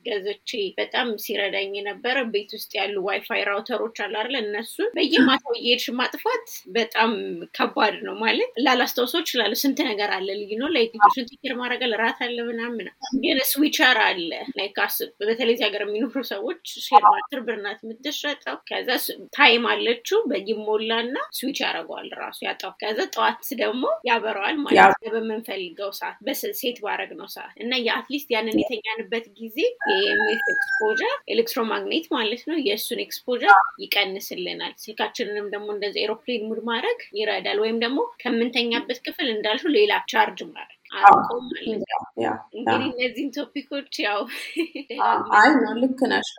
ገዝቼ በጣም ሲረዳኝ የነበረ ቤት ውስጥ ያሉ WiFi router ኦች አሉ አይደለ? እነሱን በየማታው እየሄድሽ ማጥፋት በጣም ከባድ ነው። ማለት ላላስታውሰው እችላለሁ። ስንት ነገር አለ ልዩ ነው። like ልጆችን take care ማድረግ ራት አለ ምናምን፣ ግን switcher አለ። like በተለይ እዚህ ሀገር የሚኖሩ ሰዎች ሼር አስር ብር ናት የምትሸጠው። ከዛ time አለችው በይሞላ እና ስዊች ያደርገዋል ራሱ ያጠፋዋል። ከዛ ጠዋት ደግሞ ያበራዋል ማለት በምንፈልገው ሰዓት set ባረግነው ሰዓት እና የ at least ያንን የተኛንበት ጊዜ የ EMF exposure electromagnet ማለት ነው የእሱን exposure ይቀንስልናል። ስልካችንንም ደግሞ እንደዚ airplane mode ማድረግ ይረዳል። ወይም ደግሞ ከምንተኛበት ክፍል እንዳልሽው ሌላ ቻርጅ ማድረግ አርቆ ማለት ነው። እንግዲህ እነዚህን topic ኦች ያው አይ ነው ልክ ነሽ።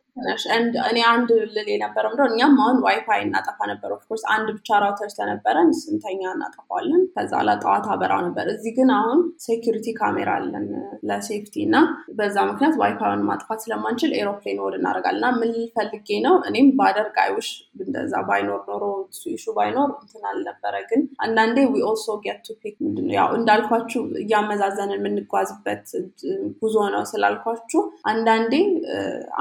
እኔ አንድ ልል የነበረው ምንድነው እኛም አሁን ዋይፋይ እናጠፋ ነበር። of course አንድ ብቻ router ስለነበረን ስንተኛ እናጠፋዋለን። ከዛ ለጠዋት አበራው ነበር። እዚህ ግን አሁን security camera አለን ለ safety እና በዛ ምክንያት ዋይፋይን ማጥፋት ስለማንችል airplane mode እናደርጋለን እና ምን ፈልጌ ነው እኔም ባደርግ አይውሽ እንደዛ ባይኖር ኖሮ issue ኡ ባይኖር እንትን አልነበረ። ግን አንዳንዴ we also get to pick ምንድነው ያው እንዳልኳችሁ እያመዛዘንን የምንጓዝበት ጉዞ ነው ስላልኳችሁ አንዳንዴ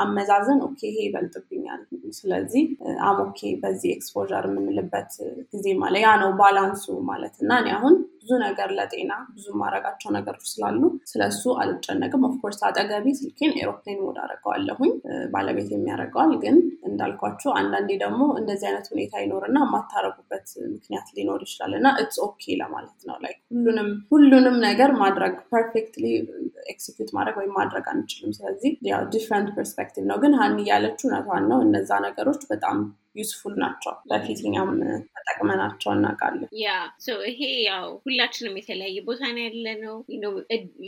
አመዛዘን okay ይሄ ይበልጥብኛል፣ ስለዚህ I'm okay በዚህ exposure የምንልበት ጊዜ ማለ ያ ነው balance ኡ ማለት እና እኔ አሁን ብዙ ነገር ለጤና ብዙ ማድረጋቸው ነገሮች ስላሉ ስለሱ አልጨነቅም። of course አጠገቤ ስልኬን airplane mode አደርገዋለሁኝ ባለቤቴም ያደርገዋል። ግን እንዳልኳችሁ አንዳንዴ ደግሞ እንደዚህ አይነት ሁኔታ ይኖርና የማታረጉበት ምክንያት ሊኖር ይችላል እና it's okay ለማለት ነው። ላይ ሁሉንም ሁሉንም ነገር ማድረግ perfectly execute ማድረግ ወይም ማድረግ አንችልም። ስለዚህ ያው different perspective ነው። ግን ሀኒ ያለችው እውነቷን ነው። እነዛ ነገሮች በጣም useful ናቸው። በፊት እኛም ተጠቅመናቸው እናውቃለን። yeah ይሄ ያው ሁላችንም የተለያየ ቦታ ነው ያለ ነው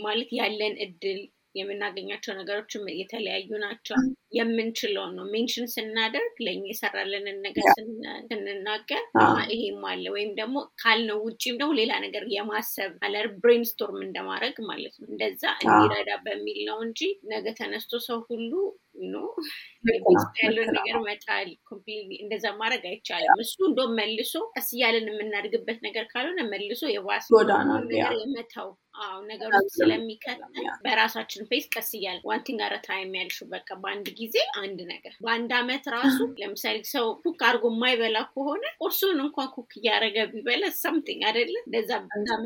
ማለት ያለን እድል የምናገኛቸው ነገሮችም የተለያዩ ናቸው። የምንችለውን ነው mention ስናደርግ ለእኛ የሰራልንን ነገር ስንናገር ይሄም አለ ወይም ደግሞ ካልነው ውጭም ደግሞ ሌላ ነገር የማሰብ አለ brainstorm እንደማድረግ ማለት ነው። እንደዛ እንዲረዳ በሚል ነው እንጂ ነገ ተነስቶ ሰው ሁሉ ያለውን ነገር መጣል እንደዛ ማድረግ አይቻልም። እሱ እንደም መልሶ ቀስ እያለን የምናድግበት ነገር ካልሆነ መልሶ የባስ ነገር የመተው አዎ ነገሮች ስለሚከተል በራሳችን pace ቀስ እያለ one thing at a time ያልሽው በቃ በአንድ ጊዜ አንድ ነገር። በአንድ አመት ራሱ ለምሳሌ ሰው cook አድርጎ የማይበላ ከሆነ ቁርሱን እንኳን cook እያደረገ ቢበላ something አይደለ? እንደዛ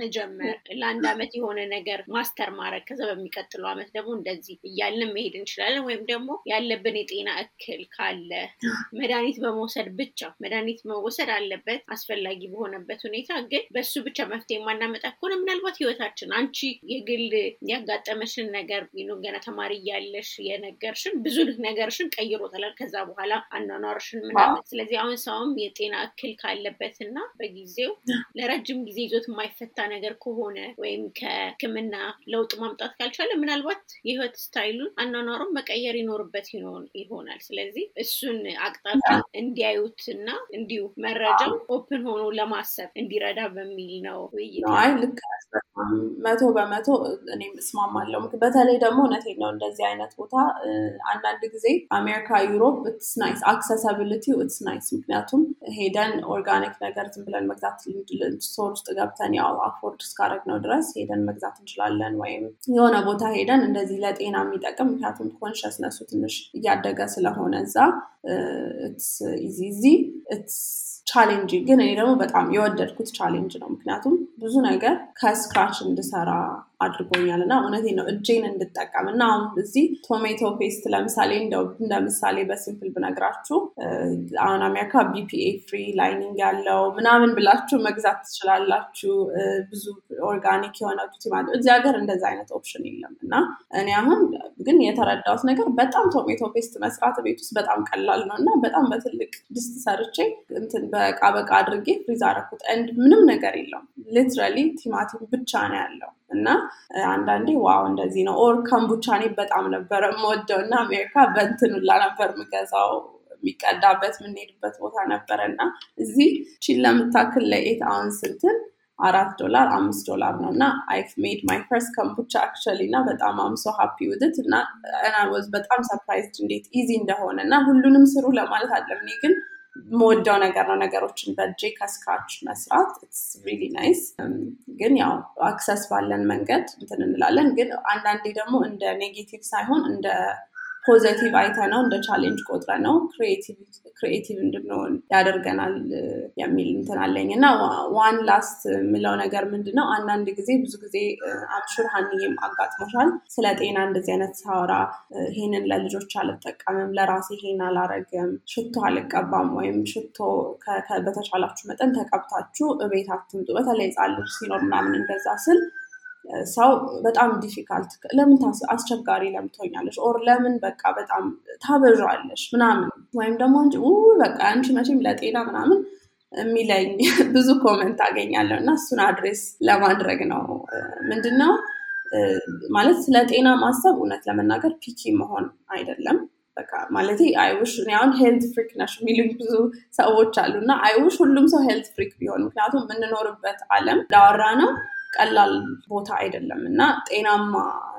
መጀመር ለአንድ አመት የሆነ ነገር master ማድረግ ከዛ በሚቀጥለው አመት ደግሞ እንደዚህ እያልን መሄድ እንችላለን። ወይም ደግሞ ያለብን የጤና እክል ካለ መድኃኒት በመውሰድ ብቻ መድኃኒት መወሰድ አለበት አስፈላጊ በሆነበት ሁኔታ። ግን በሱ ብቻ መፍትሄ የማናመጣ ከሆነ ምናልባት ህይወታችን አንቺ የግል ያጋጠመሽን ነገር ገና ተማሪ እያለሽ የነገርሽን ብዙ ነገርሽን ቀይሮታል። ከዛ በኋላ አኗኗርሽን ምናምን። ስለዚህ አሁን ሰውም የጤና እክል ካለበትና በጊዜው ለረጅም ጊዜ ይዞት የማይፈታ ነገር ከሆነ ወይም ከህክምና ለውጥ ማምጣት ካልቻለ ምናልባት የህይወት style ኡን አኗኗሩን መቀየር ይኖርበት ይሆናል። ስለዚህ እሱን አቅጣጫ እንዲያዩት እና እንዲሁ መረጃው open ሆኖ ለማሰብ እንዲረዳ በሚል ነው ውይይት መቶ በመቶ እኔም እስማማለሁ። በተለይ ደግሞ እውነቴን ነው እንደዚህ አይነት ቦታ አንዳንድ ጊዜ አሜሪካ፣ Europe it's nice accessibility ው it's nice። ምክንያቱም ሄደን organic ነገር ዝም ብለን መግዛት store ውስጥ ገብተን ያው afford እስካደረግነው ድረስ ሄደን መግዛት እንችላለን። ወይም የሆነ ቦታ ሄደን እንደዚህ ለጤና የሚጠቅም ምክንያቱም consciousness ኡ ትንሽ እያደገ ስለሆነ እዛ it's easy it's challenge ግን እኔ ደግሞ በጣም የወደድኩት challenge ነው። ምክንያቱም ብዙ ነገር ከ scratch እንድሰራ አድርጎኛል እና እውነቴን ነው እጄን እንድጠቀም እና አሁን እዚህ tomato paste ለምሳሌ እንደ ምሳሌ በ simple ብነግራችሁ አሁን አሜሪካ BPA free lining ያለው ምናምን ብላችሁ መግዛት ትችላላችሁ። ብዙ organic የሆነ ቲማቲም እዚህ ሀገር እንደዚ አይነት option የለም እና እኔ አሁን ግን የተረዳሁት ነገር በጣም tomato paste መስራት ቤት ውስጥ በጣም ቀላል ነው እና በጣም በትልቅ ድስት ሰርቼ እንትን በቃ በቃ አድርጌ freeze አደረኩት። ምንም ነገር የለውም literally ቲማቲም ብቻ ነው ያለው እና አንዳንዴ wow እንደዚህ ነው። or kombucha እኔ በጣም ነበረ የምወደው እና አሜሪካ በእንትኑላ ነበር የምገዛው የሚቀዳበት የምንሄድበት ቦታ ነበረ እና እዚህ ይቺን ለምታክል ለኤት አሁን ስንትን አራት ዶላር አምስት ዶላር ነው እና I've made my first kombucha actually እና በጣም I'm so happy with it እና was በጣም surprised እንዴት easy እንደሆነ እና ሁሉንም ስሩ ለማለት አይደለም እኔ ግን የምወደው ነገር ነው ነገሮችን በእጄ ከ scratch መስራት really nice። ግን ያው access ባለን መንገድ እንትን እንላለን። ግን አንዳንዴ ደግሞ እንደ negative ሳይሆን እንደ positive አይተ ነው እንደ challenge ቆጥረነው creative እንድንሆን ያደርገናል የሚል እንትን እና one last የምለው ነገር ምንድን ነው አንዳንድ ጊዜ ብዙ ጊዜ I'm sure ሀኒዬም አጋጥሞሻል ስለ ጤና እንደዚህ አይነት ሳወራ ይሄንን ለልጆች አልጠቀምም ለራሴ ይሄን አላረግም ሽቶ አልቀባም ወይም ሽቶ በተቻላችሁ መጠን ተቀብታችሁ እቤት አትምጡ። በተለይ ህጻን ልጅ ሲኖር ምናምን እንደዛ ስል ሰው በጣም difficult ለምን አስቸጋሪ ለምን? or ለምን በቃ በጣም ታበዣለሽ ምናምን ወይም ደግሞ እንጂ በቃ አንቺ መቼም ለጤና ምናምን የሚለኝ ብዙ comment አገኛለሁ እና እሱን address ለማድረግ ነው። ምንድነው ማለት ስለ ጤና ማሰብ እውነት ለመናገር picky መሆን አይደለም። በቃ ማለት I wish አሁን health freak ነሽ የሚሉኝ ብዙ ሰዎች አሉ እና I wish ሁሉም ሰው health freak ቢሆን ምክንያቱም የምንኖርበት አለም ዳወራ ነው ቀላል ቦታ አይደለም እና ጤናማ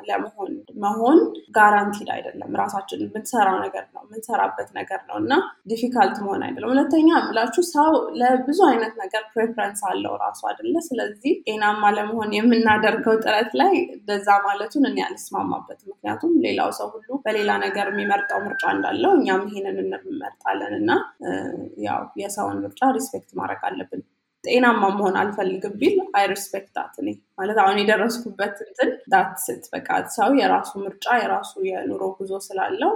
ለመሆን መሆን guaranteed አይደለም። ራሳችን የምንሰራው ነገር ነው የምንሰራበት ነገር ነው እና difficult መሆን አይደለም። ሁለተኛ ምላችሁ ሰው ለብዙ አይነት ነገር preference አለው ራሱ አይደለ። ስለዚህ ጤናማ ለመሆን የምናደርገው ጥረት ላይ እንደዛ ማለቱን እኔ አልስማማበት። ምክንያቱም ሌላው ሰው ሁሉ በሌላ ነገር የሚመርጠው ምርጫ እንዳለው እኛም ይሄንን እንመርጣለን እና ያው የሰውን ምርጫ respect ማድረግ አለብን። ጤናማ መሆን አልፈልግም ቢል I respect that እኔ ማለት አሁን የደረስኩበት እንትን that's it በቃ ሰው የራሱ ምርጫ የራሱ የኑሮ ጉዞ ስላለው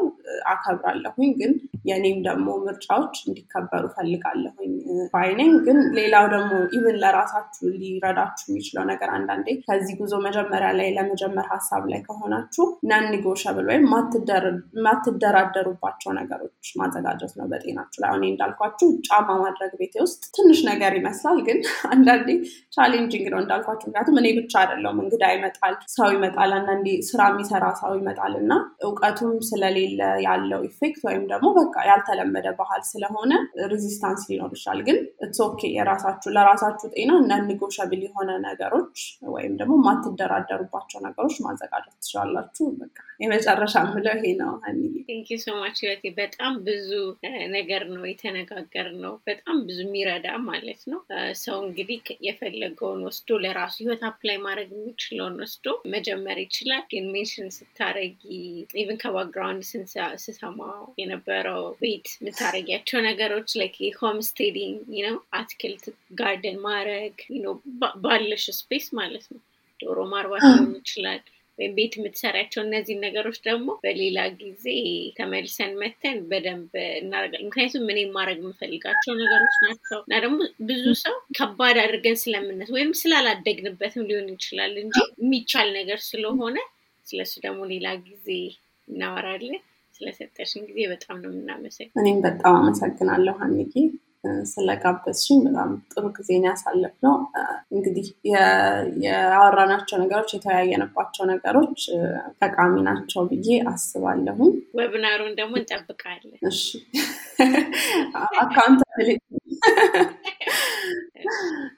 አከብራለሁኝ። ግን የኔም ደግሞ ምርጫዎች እንዲከበሩ እፈልጋለሁኝ ባይነኝ። ግን ሌላው ደግሞ even ለራሳችሁ ሊረዳችሁ የሚችለው ነገር አንዳንዴ ከዚህ ጉዞ መጀመሪያ ላይ ለመጀመር ሀሳብ ላይ ከሆናችሁ non negotiable ወይም የማትደራደሩባቸው ነገሮች ማዘጋጀት ነው በጤናችሁ ላይ። አሁን እንዳልኳችሁ ጫማ ማድረግ ቤቴ ውስጥ ትንሽ ነገር ይመስላል፣ ግን አንዳንዴ challenging ነው እንዳልኳችሁ። ምክንያቱም እኔ ብቻ አይደለሁም፣ እንግዳ ይመጣል፣ ሰው ይመጣል፣ አንዳንዴ ስራ የሚሰራ ሰው ይመጣል እና እውቀቱም ስለሌለ ያለው effect ወይም ደግሞ በቃ ያልተለመደ ባህል ስለሆነ resistance ሊኖር ይችላል። ግን okay የራሳችሁ ለራሳችሁ ጤና non-negotiable የሆነ ነገሮች ወይም ደግሞ የማትደራደሩባቸው ነገሮች ማዘጋጀት ትችላላችሁ። በቃ የመጨረሻ ምለው ይሄ ነው። thank you ህይወቴ። በጣም ብዙ ነገር ነው የተነጋገርነው። በጣም ብዙ የሚረዳ ማለት ነው። ሰው እንግዲህ የፈለገውን ወስዶ ለራሱ ህይወት apply ማድረግ የሚችለውን ወስዶ መጀመር ይችላል። ግን mention ስታረጊ even ከ background ስሰማው የነበረው ቤት የምታረጊያቸው ነገሮች like homesteading ነው፣ አትክልት garden ማድረግ ባለሽ space ማለት ነው። ዶሮ ማርባት ሊሆን ይችላል ወይም ቤት የምትሰሪያቸው እነዚህ ነገሮች ደግሞ በሌላ ጊዜ ተመልሰን መተን በደንብ እናደርጋለን። ምክንያቱም እኔ ማድረግ የምፈልጋቸው ነገሮች ናቸው እና ደግሞ ብዙ ሰው ከባድ አድርገን ስለምነት ወይም ስላላደግንበትም ሊሆን ይችላል እንጂ የሚቻል ነገር ስለሆነ ስለሱ ደግሞ ሌላ ጊዜ እናወራለን። ስለሰጠሽን ጊዜ በጣም ነው የምናመሰግነው። እኔም በጣም አመሰግናለሁ ሀኒጌ ስለጋበዝሽኝ በጣም ጥሩ ጊዜ ነው ያሳለፍነው። እንግዲህ የአወራናቸው ነገሮች የተወያየንባቸው ነገሮች ጠቃሚ ናቸው ብዬ አስባለሁኝ። webinar ኡን ደግሞ እንጠብቃለን። እሺ accountability